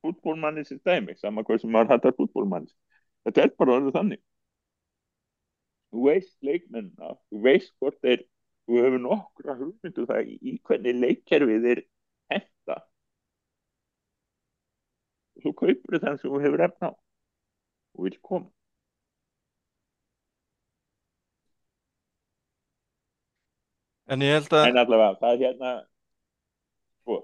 fútbólmanni sem dæmi, sama hvað sem maður hattar fútbólmanni þetta er bara orðið þannig. Þú veist leikmennina, þú veist hvort þeir þú hefur nokkra hugmyndu það í, í hvernig leikkerfið er henda og þú kaupir þann sem þú hefur efna á og vil koma. En ég held að en allavega, það er hérna sko,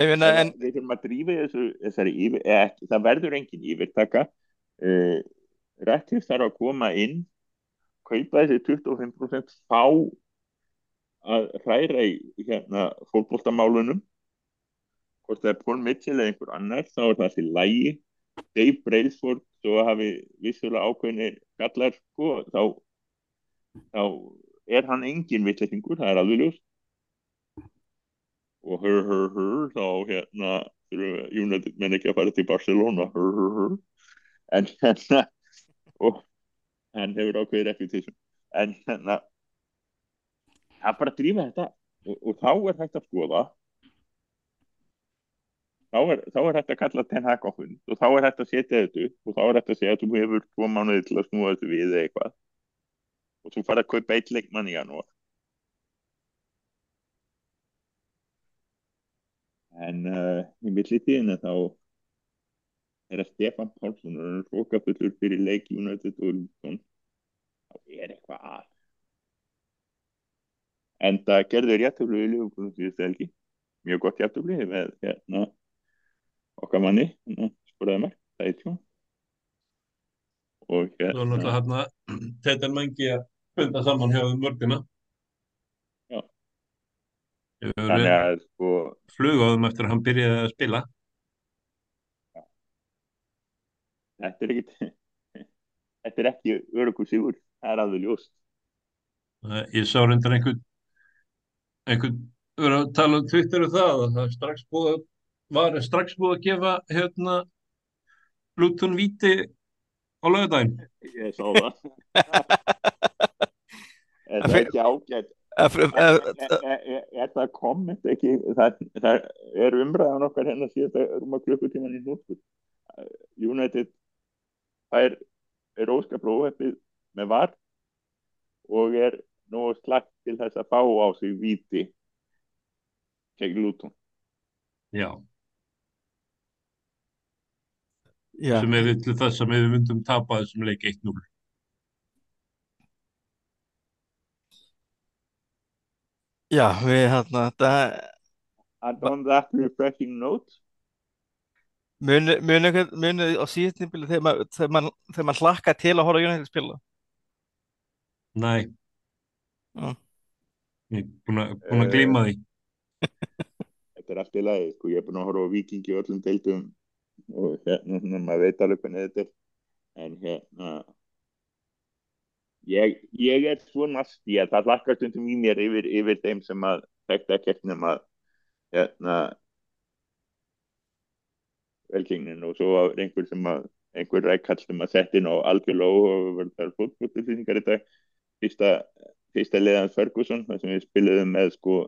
ég meina, en, við þurfum að drífa þessu, þessari yfir, ekki, það verður engin yfirtaka. Uh, Rættis þarf að koma inn kaupa þessi 25% fá að hræra í hérna fólkbóltamálunum hvort það er Paul Mitchell eða einhver annar þá er það til lægi Dave Brailsford svo hafi vissulega ákveðinir gallar sko þá, þá er hann engin vittlettingur, það er alveg ljós og hör hör hör þá hérna United menn ekki að fara til Barcelona hör hör hör. En hérna og hann hefur ákveðið reputation. En hérna það er bara að drífa þetta. Og, og þá er hægt að skoða þá er, þá er hægt að kalla Ten Hag á hund og þá er hægt að setja þetta upp og þá er hægt að segja að þú hefur tvo mánuði til að snúa þetta við eða eitthvað. Og þú fara að kaupa eitt leikmann í janúar. En uh, í millitíðinu þá er að Stefan Pálsson er rókafullur fyrir leik United og Luton. Þá er eitthvað að. En það gerður réttöflu í Liverpool síðustu helgi. Mjög gott réttöflu með hérna okkar manni hérna, skoraði mér, það er tjón og Það var náttúrulega hérna hérna Teitan Mengi að funda saman hjá þeim mörgina. Já. Þannig að sko flug á þeim eftir að hann byrjaði að spila. þetta er ekki þetta er ekki örugur sigur það er alveg ljóst Eh, Ég sá reyndar einhvern einhvern vera að tala um Twitter og það að það er strax búið að var strax búið að gefa hérna Luton víti á laugardaginn. ég sá það. Er það ekki ágætt. Er, það komment ekki? Það, það er umræðan okkar hérna síðan rúma klukkutíman í nóttur United það er, er óskap róheppið með var og er nú slagt til þess að fá á sig víti gegn Luton. Já. Já, Sem er til þess að við myndum tapa þessum leik 1-0. já, við hérna það and on that refreshing note muni, muni, á síðan þegar maður þegar maður þegar maður hlakka til að horfa United spila Nei. Já. Ég er búin að, að glíma því. þetta er allt í lagi sko, ég er búin að horfa vikingi öllum deildum og hérna, maður veit alveg hvernig þetta er. En hérna ég, ég er svo nasti að það hlakkar stundum í mér yfir, yfir þeim sem að þekkt ekkert nema hérna velgengnin. Og svo er einhver sem að einhver rækkall sem að setja inn á algjörlega og verður fótbollflýsingar í dag. Fyrsta, fyrsta liðan Ferguson þar sem við spilaðum með sko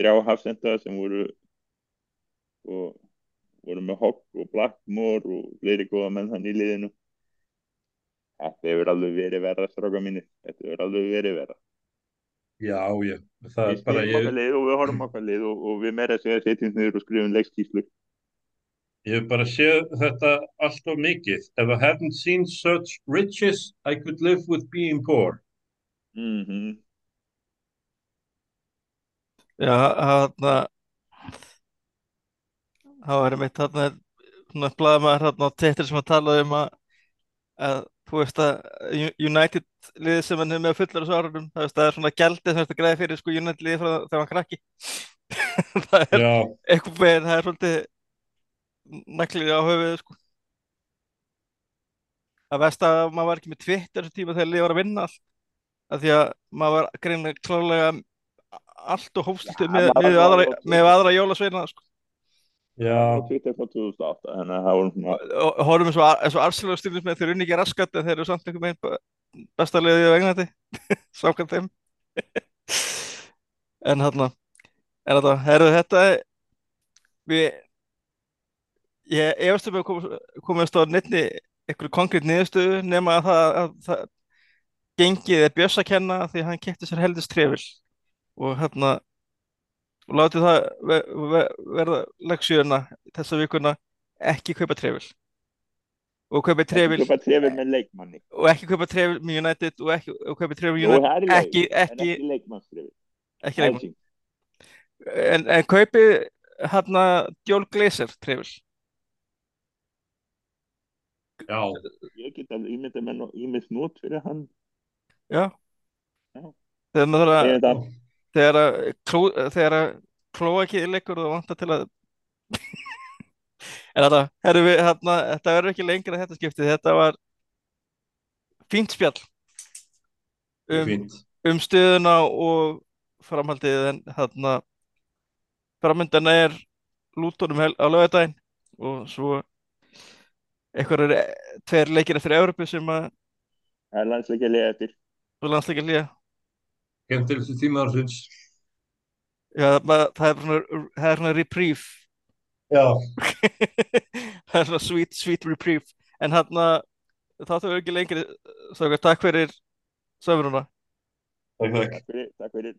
þrjá hafsenda sem voru og voru með Hogg og Blackmore og fleiri góða menn hann í liðinu þetta hefur alveg verið verða stráka mínir, þetta hefur alveg verið verða Já, já. Það við er ég, okkar lið og við horfum okkar lið og, og við meira að segja setjum niður og skrifum leikskíslu ég hef bara séð þetta allt of mikið. If I haven't seen such riches, I could live with being poor. mm Já, þarna það var einmitt þarna svona blaðamaður þarna á Twitter sem að tala um að, að þú veist að United liðið sem hann er með fullar þessu árunum, það, veist, það er svona gjaldið sem þetta greiði fyrir sko United liðið frá þegar hann krakki. Það er Já, eitthvað veginn, það er svolítið naglið á höfuðið sko. Að veist að maður var ekki með Twitter þessu tíma þegar liðið var að vinna allt af því að maður var greinlega klálega allt og hófstiltu með, með, aðra, með aðra jólasveina sko. Já, á Twitter frá 2008 þannig að það var svona og horfum eins og, Arsenal stundum með þeir unni ekki raskat en þeir eru samt einhvern veginn besta liðið á Englandi samkvæmt þeim. En hann en þetta, herðu þetta við ég efast um að komast, komast á neittni einhverju konkrétt niðurstöðu nema að það, að það gengið er Björs að kenna því að hann kefti sér heldist trefil. Og hérna og látið það ve ve verða leksjöuna þessa vikuna ekki kaupa trefil. Og kaupa trefil Ekki kaupa trefil með leikmanni. Og ekki kaupa trefil með United og ekki og kaupa trefil með United. Ekki, en ekki, ekki leikmannstrefil ekki leikmann. En, en kaupi hérna Jól Glazer trefil. Já, Ég get með nú- ýmis nót fyrir hann. Já. Já. þegar maður þarf að að þegar að kló, þegar að klóa ekki leikur og vantar til að en þetta herru við hérna þetta verður ekki lengra þetta skiptið. Þetta var fínt spjall um, fínt. um stöðuna og framhaldið en hérna framöndan er lútonum hel- á laugardaginn og svo eitthvað er tveir leikir eftir Európu sem að það er landsleikja liða eftir. og landsleikir líka Skemmtilegstu tíma ársins. Já, það, það er svona, það er svona reprieve Já. það er svona sweet, sweet reprieve en hann að þáttu verður ekki lengri Strákar, takk fyrir sömuruna Takk, takk. Takk fyrir, takk fyrir